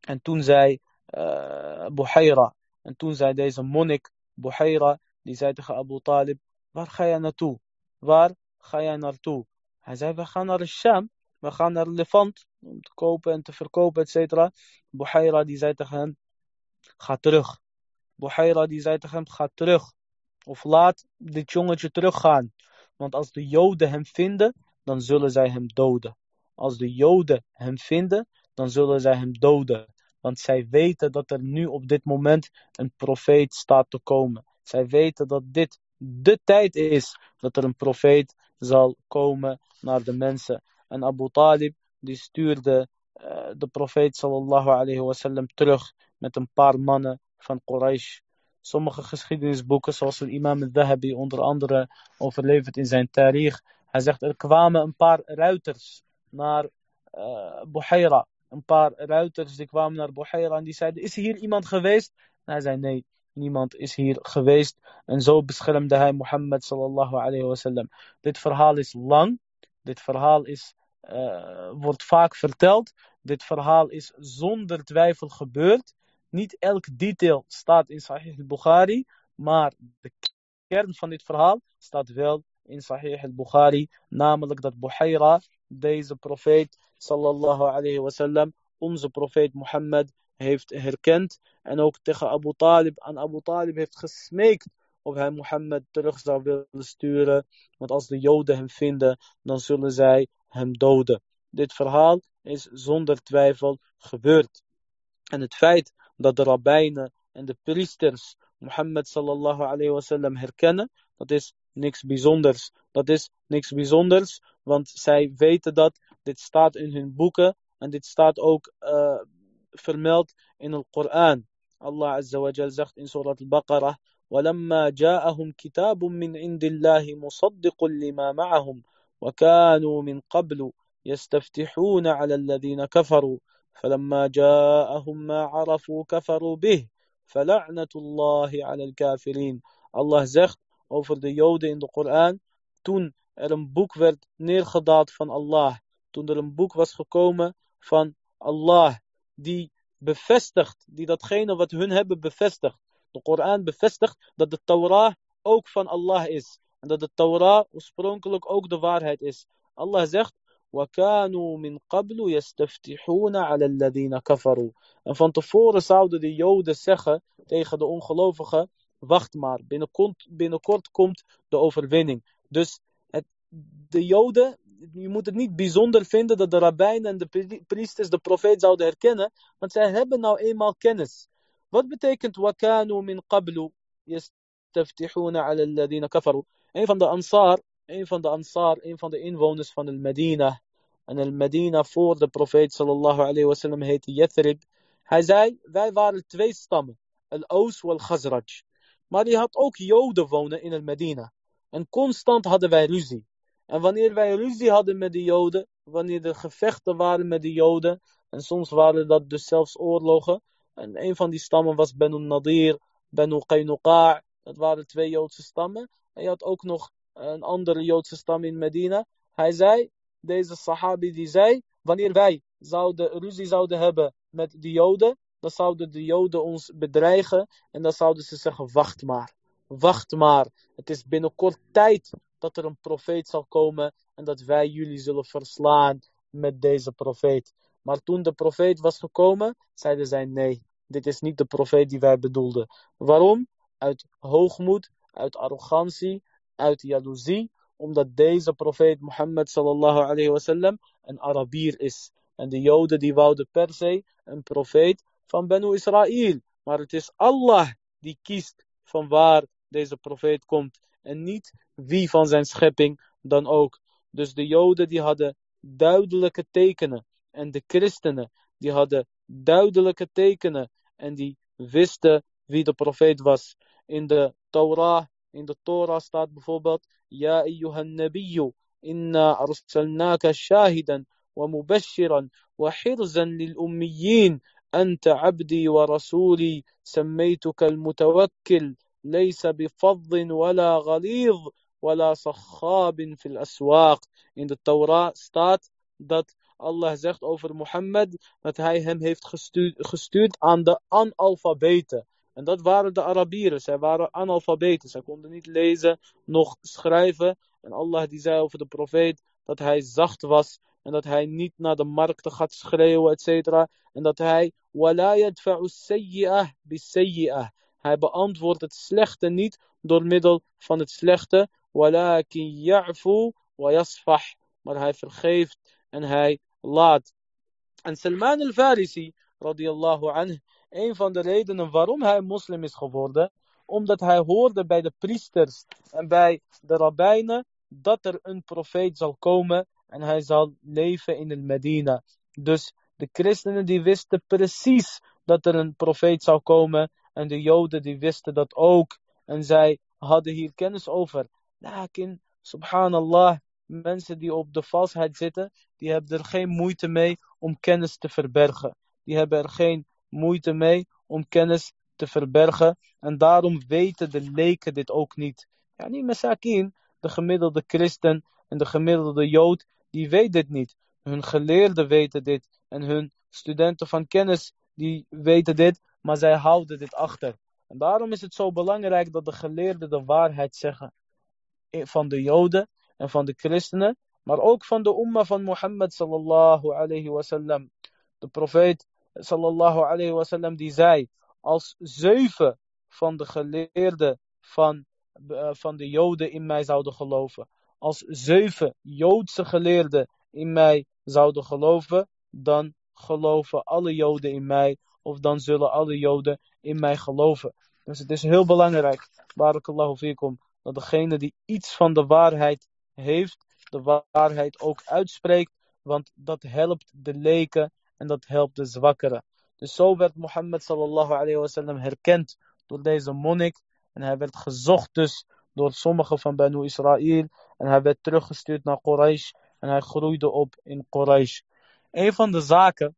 En toen zei uh, Buhaira, en toen zei deze monnik, Buhaira, die zei tegen Abu Talib, waar ga je naartoe? Waar ga jij naartoe? Hij zei, we gaan naar de Sham, we gaan naar Levant, om te kopen en te verkopen, et cetera. Buhaira die zei tegen hem, ga terug. Buhaira die zei tegen hem, ga terug. Of laat dit jongetje teruggaan. Want als de Joden hem vinden, dan zullen zij hem doden. Als de Joden hem vinden, dan zullen zij hem doden. Want zij weten dat er nu op dit moment een profeet staat te komen. Zij weten dat dit de tijd is dat er een profeet zal komen naar de mensen. En Abu Talib die stuurde uh, de profeet sallallahu alayhi wasallam terug met een paar mannen van Quraysh. Sommige geschiedenisboeken, zoals de imam al-Dhahabi onder andere overlevert in zijn tarikh. Hij zegt er kwamen een paar ruiters naar uh. Een paar ruiters die kwamen naar Buhaira en die zeiden, is hier iemand geweest? Hij zei nee, niemand is hier geweest. En zo beschermde hij Mohammed sallallahu alayhi wasallam. Dit verhaal is lang. Dit verhaal is, uh, wordt vaak verteld. Dit verhaal is zonder twijfel gebeurd. Niet elk detail staat in Sahih al-Bukhari. Maar de kern van dit verhaal staat wel in Sahih al-Bukhari. Namelijk dat Buhaira, deze profeet sallallahu alayhi wasallam, onze profeet Mohammed heeft herkend. En ook tegen Abu Talib, aan Abu Talib heeft gesmeekt of hij Mohammed terug zou willen sturen. Want als de Joden hem vinden, dan zullen zij hem doden. Dit verhaal is zonder twijfel gebeurd. En het feit dat de rabbijnen en de priesters Mohammed sallallahu alayhi wasallam herkennen, dat is niks bijzonders. Dat is niks bijzonders, want zij weten dat dit staat in hun boeken en dit staat ook uh, vermeld in de Koran. Allah Azza wa Jal zegt in Surat al-Baqarah ولما جاءهم كتاب من عند الله مصدق لما معهم وكانوا من قبل يستفتحون على الذين كفروا فلما جاءهم ما عرفوا كفروا به فلعنة الله على الكافرين Allah zegt over de Joden in de Koran toen er een boek werd neergedaald van Allah toen er een boek was gekomen van Allah die bevestigt, die datgene wat hun hebben bevestigt. De Koran bevestigt dat de Torah ook van Allah is. En dat de Torah oorspronkelijk ook de waarheid is. Allah zegt, وَكَانُوا مِنْ قَبْلُ يَسْتَفْتِحُونَ عَلَى الَّذِينَ كَفَرُوا En van tevoren zouden de Joden zeggen tegen de ongelovigen, wacht maar, binnenkort, binnenkort komt de overwinning. Dus het, de Joden je moet het niet bijzonder vinden dat de rabbijnen en de priesters de profeet zouden herkennen, want zij hebben nou eenmaal kennis. Wat betekent wakanu min qablu yastaftihuna ala alladhina kafaru? Een van de ansar, een van de ansar, een van de inwoners van el Medina. En el Medina voor de profeet sallallahu alayhi wasallam heette Yathrib. Hij zei, wij waren twee stammen, al-Aus wal Khazraj. Maar die had ook Joden wonen in el Medina. En constant hadden wij ruzie. En wanneer wij ruzie hadden met de Joden, wanneer er gevechten waren met de Joden, en soms waren dat dus zelfs oorlogen, en een van die stammen was Benu Nadir, Benu Qaynuqa', dat waren twee Joodse stammen. En je had ook nog een andere Joodse stam in Medina. Hij zei, deze Sahabi die zei, wanneer wij zouden, ruzie zouden hebben met de Joden, dan zouden de Joden ons bedreigen en dan zouden ze zeggen, wacht maar, wacht maar, het is binnenkort tijd dat er een profeet zal komen en dat wij jullie zullen verslaan met deze profeet. Maar toen de profeet was gekomen, zeiden zij nee, dit is niet de profeet die wij bedoelden. Waarom? Uit hoogmoed, uit arrogantie, uit jaloezie, omdat deze profeet Mohammed sallallahu alayhi wasallam een Arabier is. En de Joden die wouden per se een profeet van Benu Israël. Maar het is Allah die kiest van waar deze profeet komt en niet wie van zijn schepping dan ook. Dus de Joden die hadden duidelijke tekenen en de christenen die hadden duidelijke tekenen en die wisten wie de profeet was. In de Torah, in de Torah staat bijvoorbeeld Ja ayyuhan nabiyyu inna arsalnaka shahidan wa mubashiran wa hirzan lil ummiyin أنت عبدي ورسولي سميتك المتوكل ليس بفظ ولا غليظ ولا صخاب في الأسواق in de Torah staat dat Allah zegt over Mohammed dat hij hem heeft gestuurd, gestuurd aan de analfabeten. En dat waren de Arabieren. Zij waren analfabeten. Zij konden niet lezen, nog schrijven. En Allah die zei over de profeet dat hij zacht was. En dat hij niet naar de markten gaat schreeuwen, et cetera. En dat hij... Hij beantwoordt het slechte niet door middel van het slechte. Walakin ya'fu wa yasfah. Maar hij vergeeft en hij laat. En Salman al-Farisi, radiyallahu anhu, een van de redenen waarom hij moslim is geworden, omdat hij hoorde bij de priesters en bij de rabbijnen dat er een profeet zal komen en hij zal leven in de Medina. Dus de christenen die wisten precies dat er een profeet zou komen en de Joden die wisten dat ook. En zij hadden hier kennis over. Lakin, subhanallah, mensen die op de valsheid zitten, die hebben er geen moeite mee om kennis te verbergen. Die hebben er geen moeite mee om kennis te verbergen. En daarom weten de leken dit ook niet. Ja, niet Masakin, de gemiddelde christen en de gemiddelde jood, die weet dit niet. Hun geleerden weten dit en hun studenten van kennis, die weten dit, maar zij houden dit achter. En daarom is het zo belangrijk dat de geleerden de waarheid zeggen van de joden en van de christenen, maar ook van de umma van Mohammed sallallahu alayhi wasallam. De profeet sallallahu alayhi wasallam die zei, als zeven van de geleerden van, uh, van de joden in mij zouden geloven, als zeven joodse geleerden in mij zouden geloven, dan geloven alle joden in mij, of dan zullen alle joden in mij geloven. Dus het is heel belangrijk, barakallahu fikum, dat degene die iets van de waarheid heeft, de waarheid ook uitspreekt, want dat helpt de leken en dat helpt de zwakkeren. Dus zo werd Mohammed sallallahu alayhi herkend door deze monnik en hij werd gezocht dus door sommigen van Banu Israël en hij werd teruggestuurd naar Quraysh en hij groeide op in Quraysh. Een van de zaken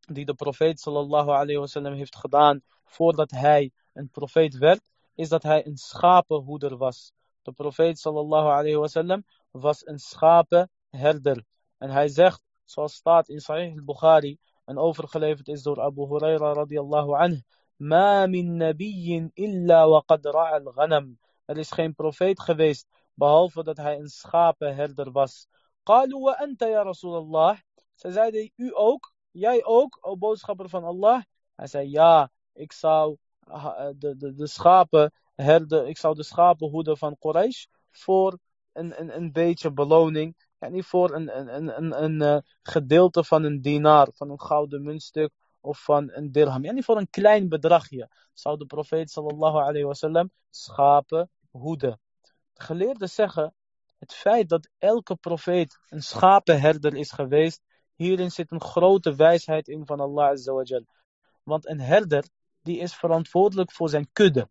die de profeet sallallahu alayhi wasallam heeft gedaan voordat hij een profeet werd, is dat hij een schapenhoeder was. De profeet sallallahu alayhi wasallam was een schapenherder. En hij zegt, zoals staat in Sahih al-Bukhari en overgeleverd is door Abu Huraira radiyallahu anhu, Ma min nabiyyin illa wa qad al-ghanam. Er is geen profeet geweest, behalve dat hij een schapenherder was. Qalu wa anta ya Rasulallah. Ze zeiden, u ook? Jij ook, o boodschapper van Allah? Hij zei, ja, ik zou de, de, schapen herden, ik zou de schapen hoeden van Quraysh voor een, een, een beetje beloning. En niet voor een, een, een, een, een uh, gedeelte van een dinar, van een gouden muntstuk of van een dirham. En niet voor een klein bedragje zou de profeet sallallahu alayhi wasallam schapen hoeden. De geleerden zeggen, het feit dat elke profeet een schapenherder is geweest, hierin zit een grote wijsheid in van Allah azawajal. Want een herder, die is verantwoordelijk voor zijn kudde.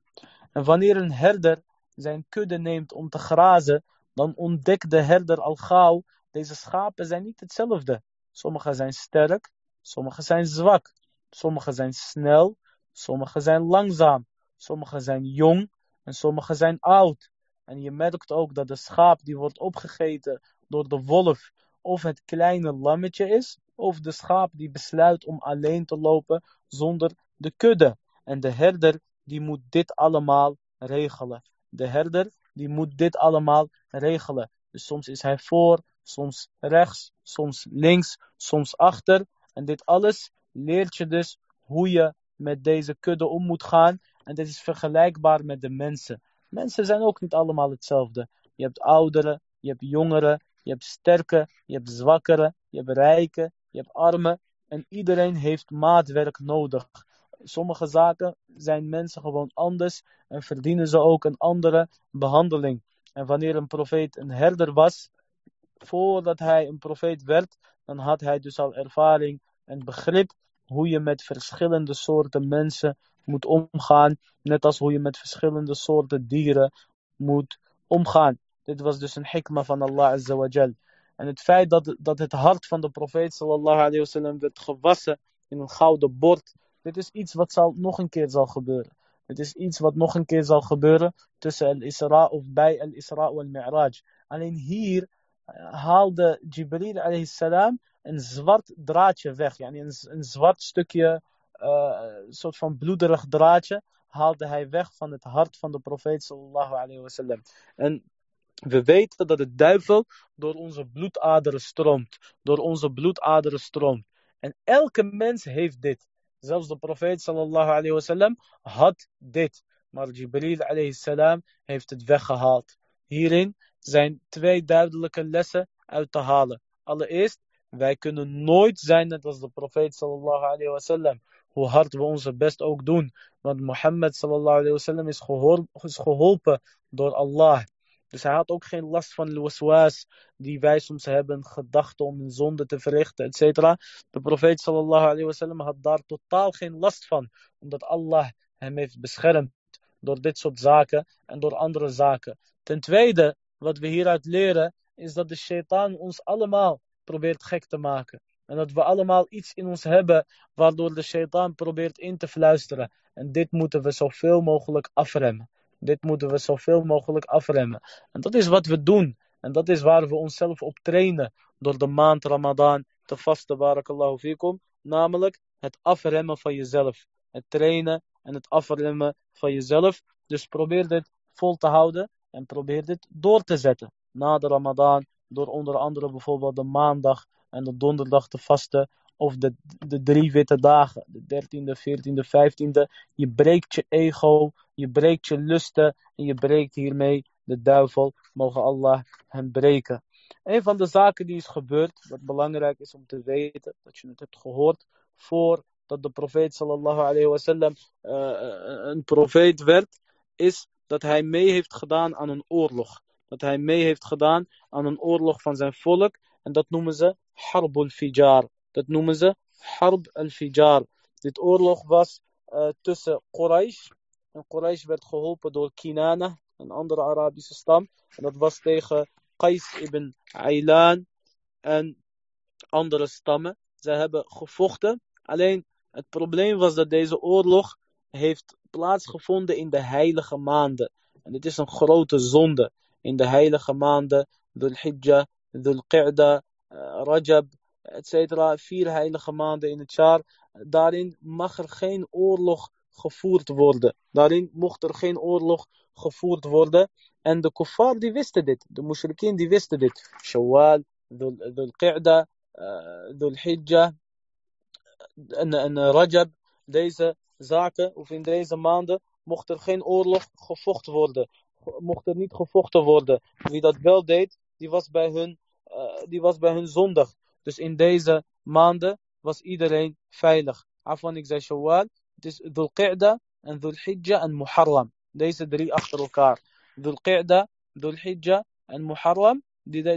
En wanneer een herder zijn kudde neemt om te grazen, dan ontdekt de herder al gauw, deze schapen zijn niet hetzelfde. Sommige zijn sterk, sommige zijn zwak, sommige zijn snel, sommige zijn langzaam, sommige zijn jong en sommige zijn oud. En je merkt ook dat de schaap die wordt opgegeten door de wolf of het kleine lammetje is, of de schaap die besluit om alleen te lopen zonder de kudde. En de herder die moet dit allemaal regelen. De herder die moet dit allemaal regelen. Dus soms is hij voor, soms rechts, soms links, soms achter. En dit alles leert je dus hoe je met deze kudde om moet gaan. En dit is vergelijkbaar met de mensen. Mensen zijn ook niet allemaal hetzelfde. Je hebt ouderen, je hebt jongeren, je hebt sterke, je hebt zwakkere, je hebt rijke, je hebt armen. En iedereen heeft maatwerk nodig. Sommige zaken zijn mensen gewoon anders en verdienen ze ook een andere behandeling. En wanneer een profeet een herder was, voordat hij een profeet werd, dan had hij dus al ervaring en begrip hoe je met verschillende soorten mensen moet omgaan. Net als hoe je met verschillende soorten dieren moet omgaan. Dit was dus een hikma van Allah Azza. En het feit dat, dat het hart van de profeet sallallahu alayhi werd gewassen in een gouden bord. Dit is iets wat zal, nog een keer zal gebeuren. Dit is iets wat nog een keer zal gebeuren tussen al-Isra of bij al-Isra wal-Mi'raj. Alleen hier eh, haalde Jibril alayhi salam een zwart draadje weg. Yani een, een zwart stukje, uh, soort van bloederig draadje, haalde hij weg van het hart van de profeet sallallahu alayhi wasallam. En we weten dat de duivel door onze bloedaderen stroomt. Door onze bloedaderen stroomt. En elke mens heeft dit. Zelfs de profeet sallallahu alayhi wasallam had dit. Maar Jibril alayhi salam heeft het weggehaald. Hierin zijn twee duidelijke lessen uit te halen. Allereerst, wij kunnen nooit zijn net als de profeet sallallahu alayhi wasallam. Hoe hard we onze best ook doen. Want Mohammed sallallahu alayhi wasallam is, is geholpen door Allah. Dus hij had ook geen last van waswas die wij soms hebben, gedachten om een zonde te verrichten, etc. De profeet sallallahu alayhi wasallam had daar totaal geen last van, omdat Allah hem heeft beschermd door dit soort zaken en door andere zaken. Ten tweede, wat we hieruit leren, is dat de shaitaan ons allemaal probeert gek te maken. En dat we allemaal iets in ons hebben waardoor de shaitaan probeert in te fluisteren. En dit moeten we zoveel mogelijk afremmen. Dit moeten we zoveel mogelijk afremmen. En dat is wat we doen. En dat is waar we onszelf op trainen. Door de maand Ramadan te vasten, barakallahu fikum. Namelijk het afremmen van jezelf. Het trainen en het afremmen van jezelf. Dus probeer dit vol te houden. En probeer dit door te zetten. Na de Ramadan. Door onder andere bijvoorbeeld de maandag en de donderdag te vasten. Of de, de drie witte dagen, de 13e, 14e, 15e. Je breekt je ego, je breekt je lusten en je breekt hiermee de duivel. Mogen Allah hem breken. Een van de zaken die is gebeurd, wat belangrijk is om te weten, dat je het hebt gehoord, voordat de profeet sallallahu alayhi wasallam uh, een profeet werd, is dat hij mee heeft gedaan aan een oorlog. Dat hij mee heeft gedaan aan een oorlog van zijn volk. En dat noemen ze Harb al-Fijar. Dat noemen ze Harb al-Fijar. Dit oorlog was uh, tussen Quraysh. En Quraysh werd geholpen door Kinana, een andere Arabische stam. En dat was tegen Qais ibn Aylan en andere stammen. Zij hebben gevochten. Alleen het probleem was dat deze oorlog heeft plaatsgevonden in de heilige maanden. En dit is een grote zonde. In de heilige maanden, Dhul Hijjah, Dhul Qa'da, uh, Rajab, etc. Vier heilige maanden in het jaar. Daarin mag er geen oorlog gevoerd worden. Daarin mocht er geen oorlog gevoerd worden. En de kuffar die wisten dit. De mushrikeen die wisten dit. Shawwal, Dhul Qa'da, Dhul Hijjah en, en Rajab. Deze zaken, of in deze maanden, mocht er geen oorlog gevochten worden. Mocht er niet gevochten worden. Wie dat wel deed, die was bij hun, uh, die was bij hun zondag. Dus in deze maanden was iedereen veilig. Afwan, ik zei Shawwal. Het is Dhul en Dhul en Muharram. Deze drie achter elkaar. Dhul Qa'da, Dhul Hijjah en Muharram.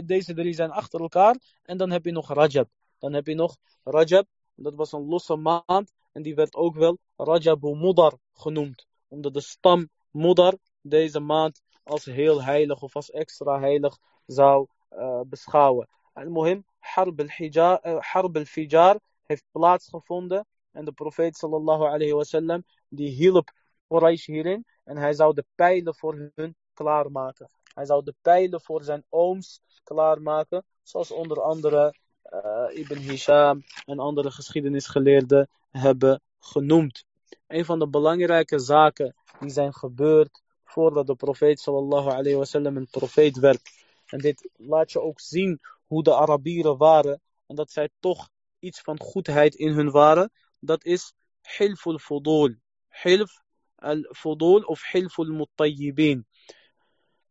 Deze drie zijn achter elkaar. En dan heb je nog Rajab. Dan heb je nog Rajab. Dat was een losse maand. En die werd ook wel Rajabu Mudar genoemd. Omdat de stam Mudar deze maand als heel heilig of als extra heilig zou uh, beschouwen. Al-Muhim, Harb al-Fijar heeft plaatsgevonden. En de profeet sallallahu alayhi wasallam die hielp Quraysh hierin. En hij zou de pijlen voor hun klaarmaken. Hij zou de pijlen voor zijn ooms klaarmaken. Zoals onder andere uh, Ibn Hisham en andere geschiedenisgeleerden hebben genoemd. Een van de belangrijke zaken die zijn gebeurd voordat de profeet sallallahu alayhi wasallam een profeet werd. En dit laat je ook zien hoe de Arabieren waren. En dat zij toch iets van goedheid in hun waren. Dat is Hilf al-Fudul. Hilf al-Fudul of Hilf al-Muttayyibin.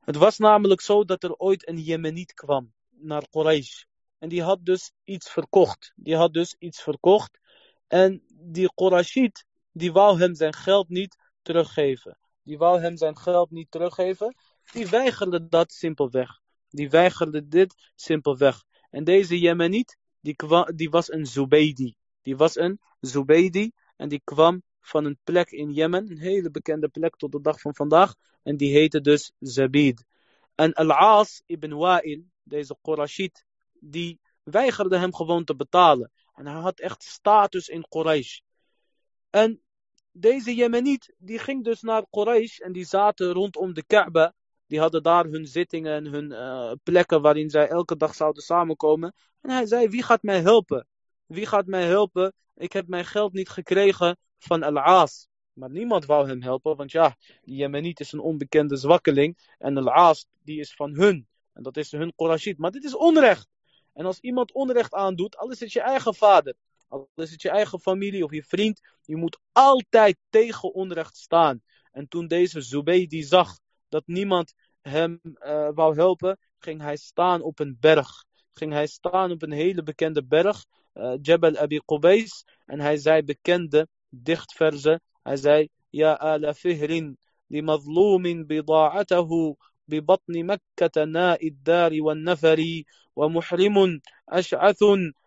Het was namelijk zo dat er ooit een Jemeniet kwam naar Quraysh. En die had dus iets verkocht. Die had dus iets verkocht. En die Qurashid, die wou hem zijn geld niet teruggeven. Die wou hem zijn geld niet teruggeven. Die weigerde dat simpelweg. Die weigerde dit simpelweg. En deze Jemeniet, die, die was een Zubaydi. Die was een Zubaydi. En die kwam van een plek in Jemen. Een hele bekende plek tot de dag van vandaag. En die heette dus Zabid. En Al-Aas ibn Wa'il, deze Qurashid, die weigerde hem gewoon te betalen. En hij had echt status in Quraysh. En deze Jemeniet, die ging dus naar Quraysh en die zaten rondom de Kaaba. Die hadden daar hun zittingen en hun uh, plekken waarin zij elke dag zouden samenkomen. En hij zei, wie gaat mij helpen? Wie gaat mij helpen? Ik heb mijn geld niet gekregen van Al-Aas. Maar niemand wou hem helpen, want ja, die Jemeniet is een onbekende zwakkeling. En Al-Aas, die is van hun. En dat is hun Qurashid. Maar dit is onrecht. En als iemand onrecht aandoet, al is het je eigen vader, al is het je eigen familie of je vriend, je moet altijd tegen onrecht staan. En toen deze Zubaydi zag dat niemand hem uh, wou helpen, ging hij staan op een berg. Ging hij staan op een hele bekende berg, uh, Jabal Abi Qubais. En hij zei bekende dichtverzen. Hij zei, Ja ala fihrin, li mazlumin bida'atahu ببطن مكة ناء الدار والنفر ومحرم أشعث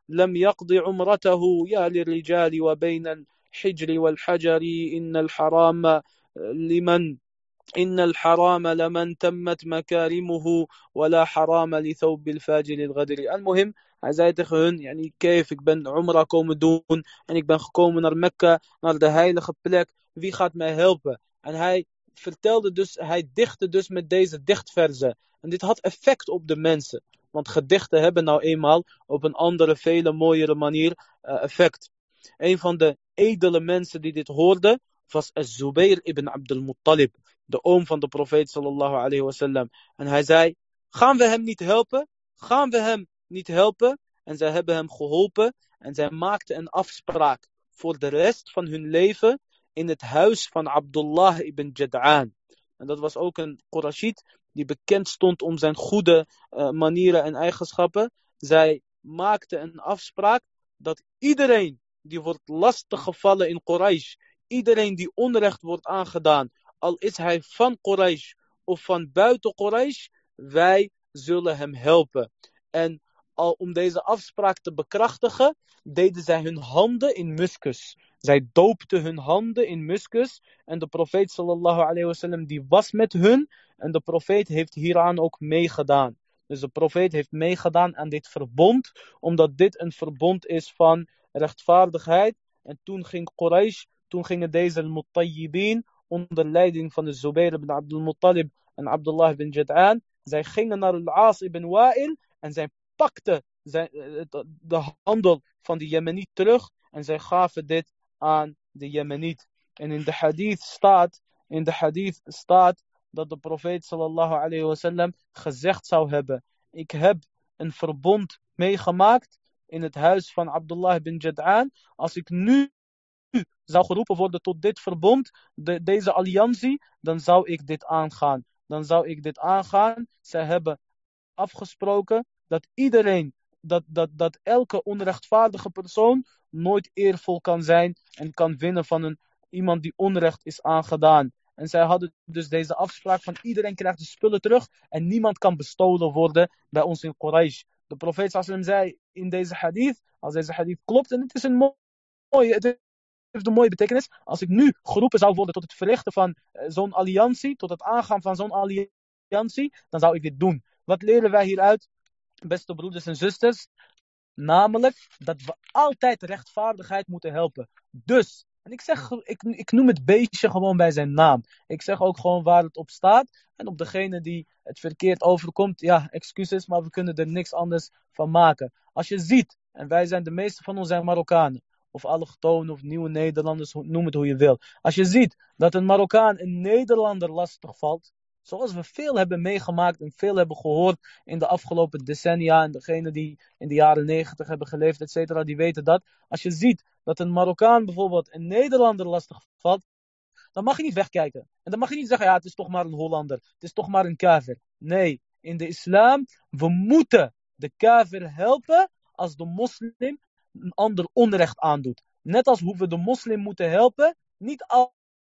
لم يقض عمرته يا للرجال وبين الحجر والحجر إن الحرام لمن إن الحرام لمن تمت مكارمه ولا حرام لثوب الفاجر الغدر المهم hij zei tegen hun, yani, kijk, ik ben Umrah komen doen en ik ben gekomen naar Mekka, naar de heilige plek. Wie gaat mij helpen? En hij vertelde dus, hij dichtte dus met deze dichtverzen. En dit had effect op de mensen. Want gedichten hebben nou eenmaal op een andere, vele mooiere manier uh, effect. Een van de edele mensen die dit hoorde, was Az-Zubair ibn Abdul Muttalib, de oom van de profeet sallallahu alayhi wasallam. En hij zei, gaan we hem niet helpen? Gaan we hem niet helpen? En zij hebben hem geholpen en zij maakten een afspraak voor de rest van hun leven in het huis van Abdullah ibn Jad'an. En dat was ook een Qurashid die bekend stond om zijn goede uh, manieren en eigenschappen. Zij maakte een afspraak dat iedereen die wordt lastiggevallen in Quraysh, iedereen die onrecht wordt aangedaan, al is hij van Quraysh of van buiten Quraysh, wij zullen hem helpen. En al om deze afspraak te bekrachtigen, deden zij hun handen in muskus. Zij doopten hun handen in muskus. En de profeet sallallahu alayhi wasallam die was met hun. En de profeet heeft hieraan ook meegedaan. Dus de profeet heeft meegedaan aan dit verbond. Omdat dit een verbond is van rechtvaardigheid. En toen ging Quraysh, toen gingen deze al-Muttayyibin onder leiding van de Zubair ibn Abdul Muttalib en Abdullah ibn Jad'an. Zij gingen naar al-Aas ibn Wa'il en zij pakten de handel van de Jemeniet terug. En zij gaven dit aan de Jemeniet. En in de hadith staat, in de hadith staat dat de profeet sallallahu alayhi wasallam gezegd zou hebben. Ik heb een verbond meegemaakt in het huis van Abdullah bin Jad'an. Als ik nu zou geroepen worden tot dit verbond, de, deze alliantie, dan zou ik dit aangaan. Dan zou ik dit aangaan. Zij hebben afgesproken dat iedereen, dat, dat, dat elke onrechtvaardige persoon nooit eervol kan zijn en kan winnen van een, iemand die onrecht is aangedaan. En zij hadden dus deze afspraak van iedereen krijgt de spullen terug en niemand kan bestolen worden bij ons in Quraysh. De profeet sallam zei in deze hadith, als deze hadith klopt, en het is een mooie, heeft een mooie betekenis. Als ik nu geroepen zou worden tot het verrichten van uh, zo'n alliantie, tot het aangaan van zo'n alliantie, dan zou ik dit doen. Wat leren wij hieruit, beste broeders en zusters? Namelijk dat we altijd rechtvaardigheid moeten helpen. Dus, en ik, zeg, ik, ik noem het beestje gewoon bij zijn naam. Ik zeg ook gewoon waar het op staat. En op degene die het verkeerd overkomt, ja, excuses, maar we kunnen er niks anders van maken. Als je ziet, en wij zijn de meeste van ons zijn Marokkanen, of allochtonen of nieuwe Nederlanders, noem het hoe je wil. Als je ziet dat een Marokkaan een Nederlander lastig valt, Zoals we veel hebben meegemaakt en veel hebben gehoord in de afgelopen decennia. En degenen die in de jaren negentig hebben geleefd, et cetera, die weten dat. Als je ziet dat een Marokkaan bijvoorbeeld een Nederlander lastig valt, dan mag je niet wegkijken. En dan mag je niet zeggen, ja, het is toch maar een Hollander. Het is toch maar een kafir. Nee, in de islam, we moeten de kafir helpen als de moslim een ander onrecht aandoet. Net als hoe we de moslim moeten helpen, niet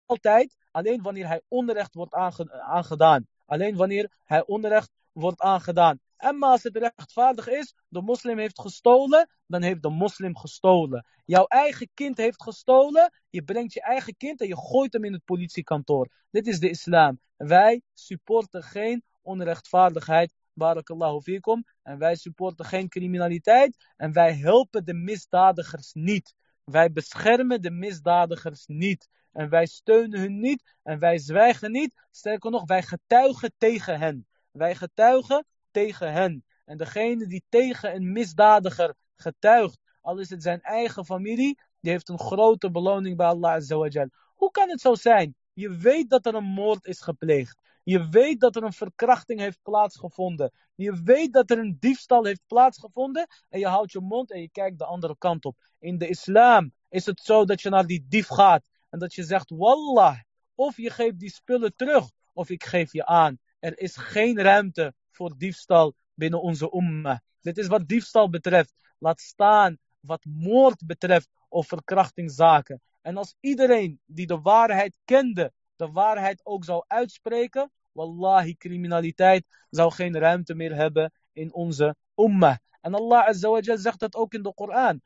altijd alleen wanneer hij onrecht wordt aangedaan. Alleen wanneer hij onrecht wordt aangedaan. En maar als het rechtvaardig is, de moslim heeft gestolen, dan heeft de moslim gestolen. Jouw eigen kind heeft gestolen, je brengt je eigen kind en je gooit hem in het politiekantoor. Dit is de islam. Wij supporten geen onrechtvaardigheid, barakallahu fikum. En wij supporten geen criminaliteit en wij helpen de misdadigers niet. Wij beschermen de misdadigers niet. En wij steunen hun niet en wij zwijgen niet. Sterker nog, wij getuigen tegen hen. Wij getuigen tegen hen. En degene die tegen een misdadiger getuigt, al is het zijn eigen familie, die heeft een grote beloning bij Allah Azawajal. Hoe kan het zo zijn? Je weet dat er een moord is gepleegd. Je weet dat er een verkrachting heeft plaatsgevonden. Je weet dat er een diefstal heeft plaatsgevonden. En je houdt je mond en je kijkt de andere kant op. In de islam is het zo dat je naar die dief gaat. En dat je zegt, wallah, of je geeft die spullen terug, of ik geef je aan. Er is geen ruimte voor diefstal binnen onze umma. Dit is wat diefstal betreft. Laat staan wat moord betreft of verkrachtingszaken. En als iedereen die de waarheid kende, de waarheid ook zou uitspreken, Wallahi, criminaliteit zou geen ruimte meer hebben in onze ummah. En Allah azawajal zegt dat ook in de Koran.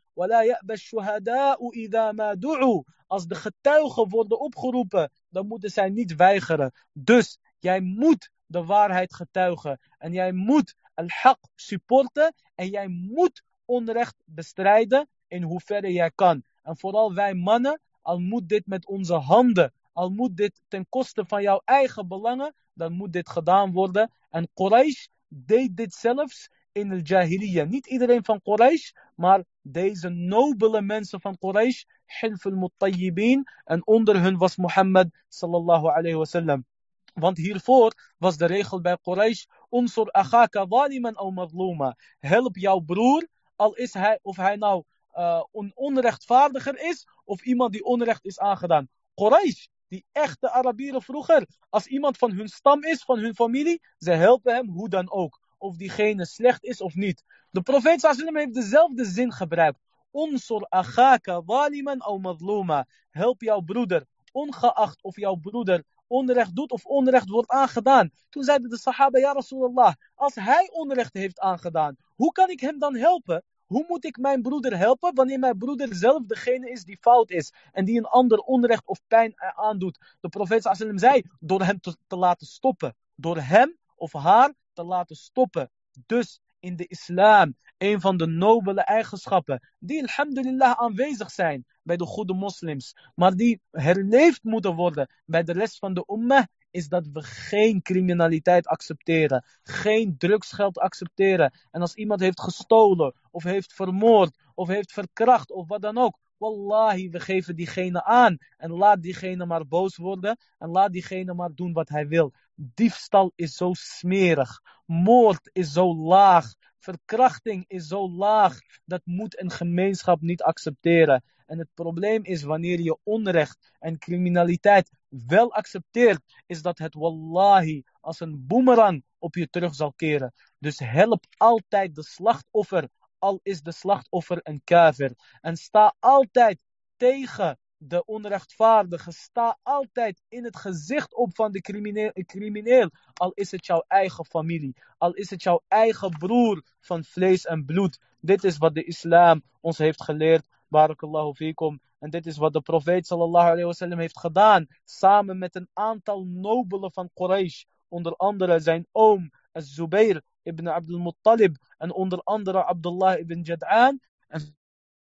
Als de getuigen worden opgeroepen, dan moeten zij niet weigeren. Dus jij moet de waarheid getuigen. En jij moet al-haq supporten. En jij moet onrecht bestrijden in hoeverre jij kan. En vooral wij mannen, al moet dit met onze handen, al moet dit ten koste van jouw eigen belangen, dan moet dit gedaan worden. En Quraysh deed dit zelfs in de Jahiliyyah. Niet iedereen van Quraysh, maar deze nobele mensen van Quraysh, Hilf al-Muttayyibin, en onder hun was Mohammed sallallahu alayhi wasallam. Want hiervoor was de regel bij Quraysh, unsur aghaka zaliman aw. Help jouw broer, al is hij, of hij nou uh, een onrechtvaardiger is, of iemand die onrecht is aangedaan. Quraysh, die echte Arabieren vroeger, als iemand van hun stam is, van hun familie, ze helpen hem hoe dan ook. Of diegene slecht is of niet. De profeet sallam heeft dezelfde zin gebruikt. Unsur aghaka zaliman aw mazluma. Help jouw broeder, ongeacht of jouw broeder onrecht doet of onrecht wordt aangedaan. Toen zeiden de sahaba, ja Rasulallah, als hij onrecht heeft aangedaan, hoe kan ik hem dan helpen? Hoe moet ik mijn broeder helpen wanneer mijn broeder zelf degene is die fout is en die een ander onrecht of pijn aandoet? De profeet sallam zei, door hem te, te laten stoppen. Door hem of haar te laten stoppen. Dus in de islam, een van de nobele eigenschappen, die alhamdulillah aanwezig zijn bij de goede moslims, maar die herleefd moeten worden bij de rest van de ummah, is dat we geen criminaliteit accepteren, geen drugsgeld accepteren. En als iemand heeft gestolen, of heeft vermoord, of heeft verkracht, of wat dan ook, Wallahi, we geven diegene aan. En laat diegene maar boos worden. En laat diegene maar doen wat hij wil. Diefstal is zo smerig. Moord is zo laag. Verkrachting is zo laag. Dat moet een gemeenschap niet accepteren. En het probleem is wanneer je onrecht en criminaliteit wel accepteert, is dat het wallahi als een boemerang op je terug zal keren. Dus help altijd de slachtoffer, al is de slachtoffer een kaver. En sta altijd tegen de onrechtvaardige. Sta altijd in het gezicht op van de crimineel, crimineel. Al is het jouw eigen familie. Al is het jouw eigen broer van vlees en bloed. Dit is wat de islam ons heeft geleerd. Barakallahu fikum. En dit is wat de profeet sallallahu wasallam heeft gedaan. Samen met een aantal nobelen van Quraysh. Onder andere zijn oom, Az-Zubair ibn Abdul Muttalib. En onder andere Abdullah ibn Jad'an. En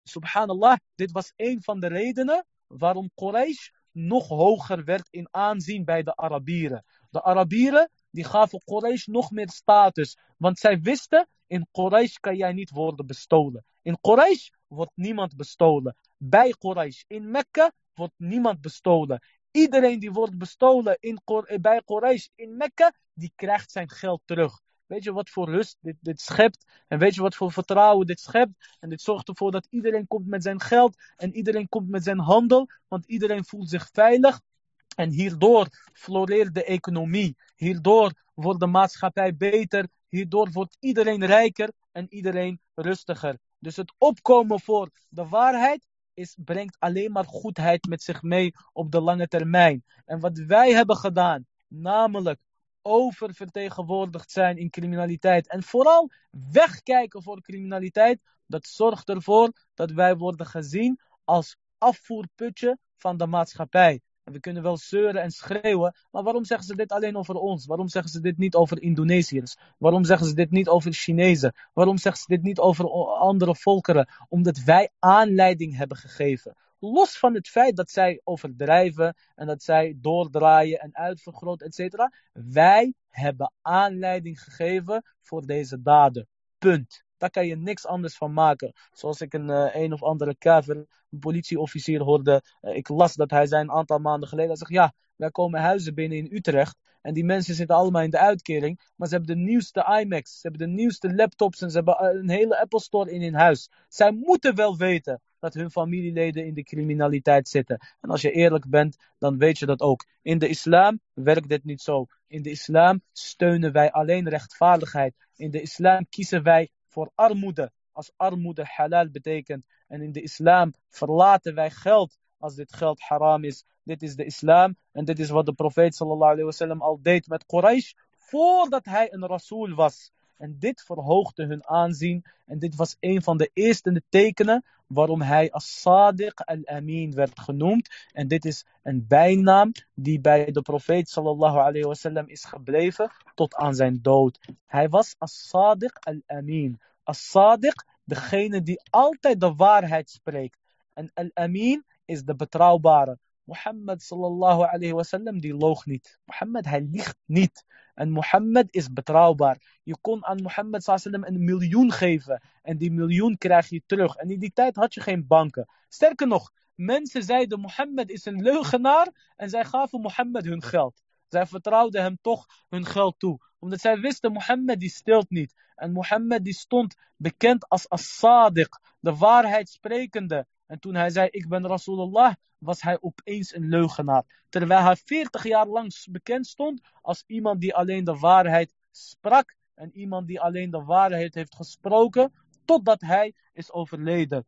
subhanallah, dit was een van de redenen waarom Quraysh nog hoger werd in aanzien bij de Arabieren. De Arabieren die gaven Quraysh nog meer status. Want zij wisten, in Quraysh kan jij niet worden bestolen. In Quraysh wordt niemand bestolen. Bij Quraysh, in Mekka, wordt niemand bestolen. Iedereen die wordt bestolen in, bij Quraysh in Mekka, die krijgt zijn geld terug. Weet je wat voor rust dit, dit schept? En weet je wat voor vertrouwen dit schept? En dit zorgt ervoor dat iedereen komt met zijn geld en iedereen komt met zijn handel, want iedereen voelt zich veilig. En hierdoor floreert de economie. Hierdoor wordt de maatschappij beter. Hierdoor wordt iedereen rijker en iedereen rustiger. Dus het opkomen voor de waarheid is, brengt alleen maar goedheid met zich mee op de lange termijn. En wat wij hebben gedaan, namelijk oververtegenwoordigd zijn in criminaliteit en vooral wegkijken voor criminaliteit, dat zorgt ervoor dat wij worden gezien als afvoerputje van de maatschappij. En we kunnen wel zeuren en schreeuwen, maar waarom zeggen ze dit alleen over ons? Waarom zeggen ze dit niet over Indonesiërs? Waarom zeggen ze dit niet over Chinezen? Waarom zeggen ze dit niet over andere volkeren? Omdat wij aanleiding hebben gegeven. Los van het feit dat zij overdrijven en dat zij doordraaien en uitvergroten, etc. Wij hebben aanleiding gegeven voor deze daden. Punt. Daar kan je niks anders van maken. Zoals ik een uh, een of andere kaver, een politieofficier hoorde. Uh, ik las dat hij zei een aantal maanden geleden. Hij zegt, ja, wij komen huizen binnen in Utrecht. En die mensen zitten allemaal in de uitkering. Maar ze hebben de nieuwste iMacs. Ze hebben de nieuwste laptops. En ze hebben eh, een hele Apple Store in hun huis. Zij moeten wel weten dat hun familieleden in de criminaliteit zitten. En als je eerlijk bent, dan weet je dat ook. In de islam werkt dit niet zo. In de islam steunen wij alleen rechtvaardigheid. In de islam kiezen wij voor armoede. Als armoede halal betekent. En in de islam verlaten wij geld als dit geld haram is. Dit is de islam. En dit is wat de profeet sallallahu alayhi wasallam al deed met Quraysh. Voordat hij een rasool was. En dit verhoogde hun aanzien. En dit was een van de eerste tekenen waarom hij als Sadiq al-Amin werd genoemd. En dit is een bijnaam die bij de profeet sallallahu alayhi wasallam is gebleven tot aan zijn dood. Hij was als Sadiq al-Amin. Als Sadiq, degene die altijd de waarheid spreekt. En al-Amin is de betrouwbare. Mohammed sallallahu alayhi wasallam die loog niet. Mohammed hij liegt niet. En Mohammed is betrouwbaar. Je kon aan Mohammed sallam een miljoen geven. En die miljoen krijg je terug. En in die tijd had je geen banken. Sterker nog, mensen zeiden Mohammed is een leugenaar. En zij gaven Mohammed hun geld. Zij vertrouwden hem toch hun geld toe. Omdat zij wisten, Mohammed die stilt niet. En Mohammed die stond bekend als as-sadiq, de waarheidsprekende. En toen hij zei, ik ben Rasulullah, was hij opeens een leugenaar. Terwijl hij 40 jaar lang bekend stond als iemand die alleen de waarheid sprak. En iemand die alleen de waarheid heeft gesproken, totdat hij is overleden.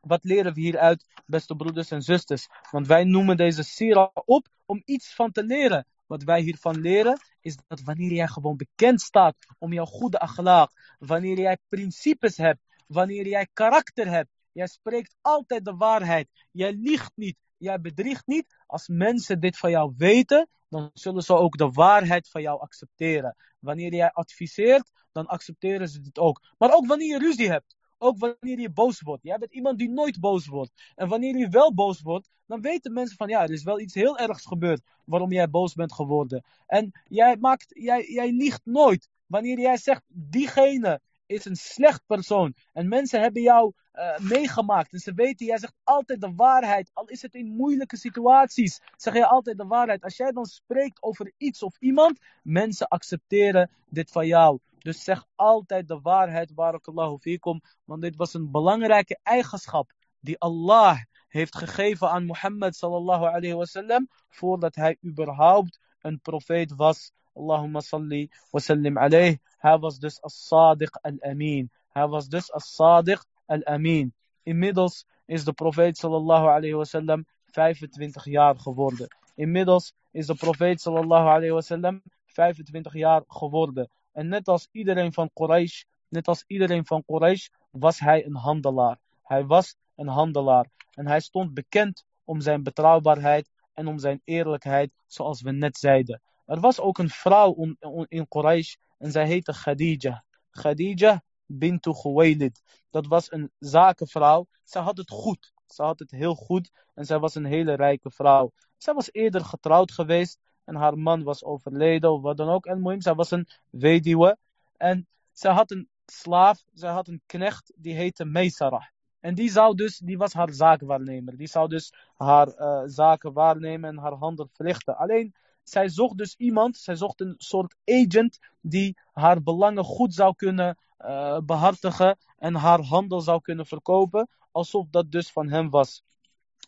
Wat leren we hieruit, beste broeders en zusters? Want wij noemen deze sira op om iets van te leren. Wat wij hiervan leren, is dat wanneer jij gewoon bekend staat om jouw goede akhlaaq, wanneer jij principes hebt, wanneer jij karakter hebt, jij spreekt altijd de waarheid, jij liegt niet, jij bedriegt niet. Als mensen dit van jou weten, dan zullen ze ook de waarheid van jou accepteren. Wanneer jij adviseert, dan accepteren ze dit ook. Maar ook wanneer je ruzie hebt. Ook wanneer je boos wordt. Jij bent iemand die nooit boos wordt. En wanneer je wel boos wordt, dan weten mensen van ja, er is wel iets heel ergs gebeurd waarom jij boos bent geworden. En jij, maakt, jij, jij liegt nooit. Wanneer jij zegt, diegene is een slecht persoon. En mensen hebben jou uh, meegemaakt. En ze weten, jij zegt altijd de waarheid. Al is het in moeilijke situaties, zeg je altijd de waarheid. Als jij dan spreekt over iets of iemand, mensen accepteren dit van jou. Dus zeg altijd de waarheid, barakallahu fikum. Want dit was een belangrijke eigenschap die Allah heeft gegeven aan Mohammed sallallahu alayhi wasallam. Voordat hij überhaupt een profeet was. Allahumma salli wa sallim alayh. Hij was dus as-sadiq al-amin. Hij was dus as-sadiq al-amin. Inmiddels is de profeet sallallahu alayhi wasallam 25 jaar geworden. Inmiddels is de profeet sallallahu alayhi wasallam 25 jaar geworden. En net als iedereen van Quraysh, net als iedereen van Quraysh, was hij een handelaar. Hij was een handelaar. En hij stond bekend om zijn betrouwbaarheid en om zijn eerlijkheid, zoals we net zeiden. Er was ook een vrouw in Quraysh en zij heette Khadija. Khadija bintu Khuwaylid. Dat was een zakenvrouw. Zij had het goed. Ze had het heel goed en zij was een hele rijke vrouw. Zij was eerder getrouwd geweest en haar man was overleden of wat dan ook. En moeim, zij was een weduwe. En zij had een slaaf, zij had een knecht, die heette Meisarah. En die, zou dus, die was haar zakenwaarnemer. Die zou dus haar uh, zaken waarnemen en haar handel verlichten. Alleen, zij zocht dus iemand, zij zocht een soort agent die haar belangen goed zou kunnen uh, behartigen en haar handel zou kunnen verkopen, alsof dat dus van hem was.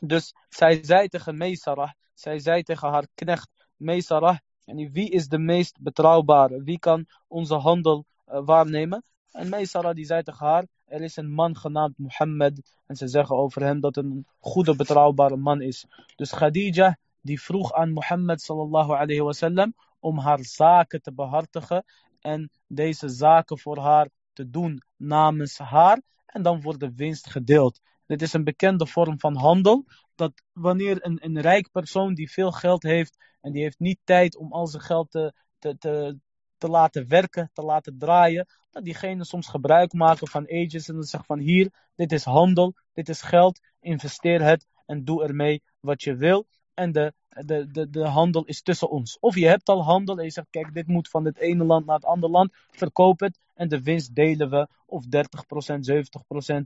Dus zij zei tegen Meisarah, zij zei tegen haar knecht Meisarah, en wie is de meest betrouwbare? Wie kan onze handel uh, waarnemen? En Meisarah die zei tegen haar, er is een man genaamd Mohammed. En ze zeggen over hem dat een goede betrouwbare man is. Dus Khadija die vroeg aan Mohammed sallallahu alayhi om haar zaken te behartigen. En deze zaken voor haar te doen namens haar. En dan wordt de winst gedeeld. Dit is een bekende vorm van handel. Dat wanneer een, een rijk persoon die veel geld heeft en die heeft niet tijd om al zijn geld te, te, te, te laten werken, te laten draaien, dat diegene soms gebruik maken van agents en dan zegt van hier, dit is handel, dit is geld, investeer het en doe ermee wat je wil. En de, de, de, de handel is tussen ons. Of je hebt al handel en je zegt, kijk, dit moet van het ene land naar het andere land, verkoop het en de winst delen we. Of 30%, 70%,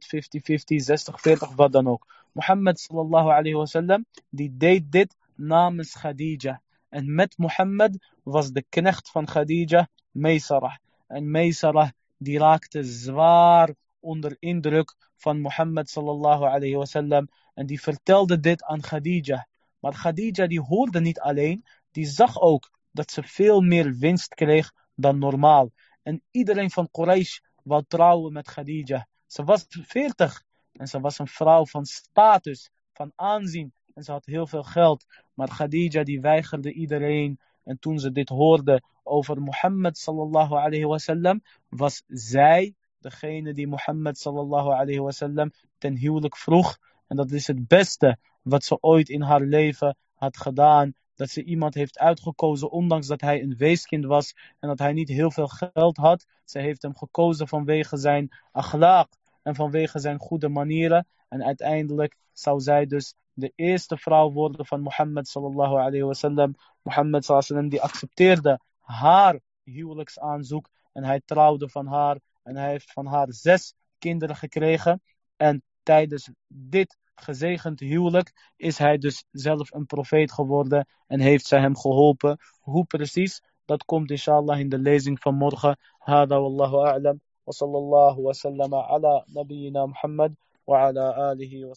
50-50, 60-40, wat dan ook. Mohammed sallallahu alayhi wasallam, die deed dit namens Khadija. En met Mohammed was de knecht van Khadija Meisarah. En Meisarah die raakte zwaar onder indruk van Mohammed sallallahu alayhi wasallam. En die vertelde dit aan Khadija. Maar Khadija die hoorde niet alleen, die zag ook dat ze veel meer winst kreeg dan normaal. En iedereen van Quraysh wou trouwen met Khadija. Ze was 40 en ze was een vrouw van status, van aanzien. En ze had heel veel geld. Maar Khadija die weigerde iedereen En toen ze dit hoorde over Mohammed sallallahu alayhi wasallam, was zij degene die Mohammed sallallahu alayhi wasallam ten huwelijk vroeg. En dat is het beste wat ze ooit in haar leven had gedaan. Dat ze iemand heeft uitgekozen, ondanks dat hij een weeskind was en dat hij niet heel veel geld had. Ze heeft hem gekozen vanwege zijn akhlaaq en vanwege zijn goede manieren. En uiteindelijk zou zij dus de eerste vrouw worden van Mohammed sallallahu alayhi wasallam. Mohammed sallallahu alayhi die accepteerde haar huwelijksaanzoek en hij trouwde van haar en hij heeft van haar zes kinderen gekregen. En tijdens dit gezegend huwelijk is hij dus zelf een profeet geworden en heeft zij hem geholpen. Hoe precies? Dat komt inshallah in de lezing van morgen. Hada wallahu a'lam. Wa sallallahu wa sallama ala nabiyyina Muhammad wa ala alihi wa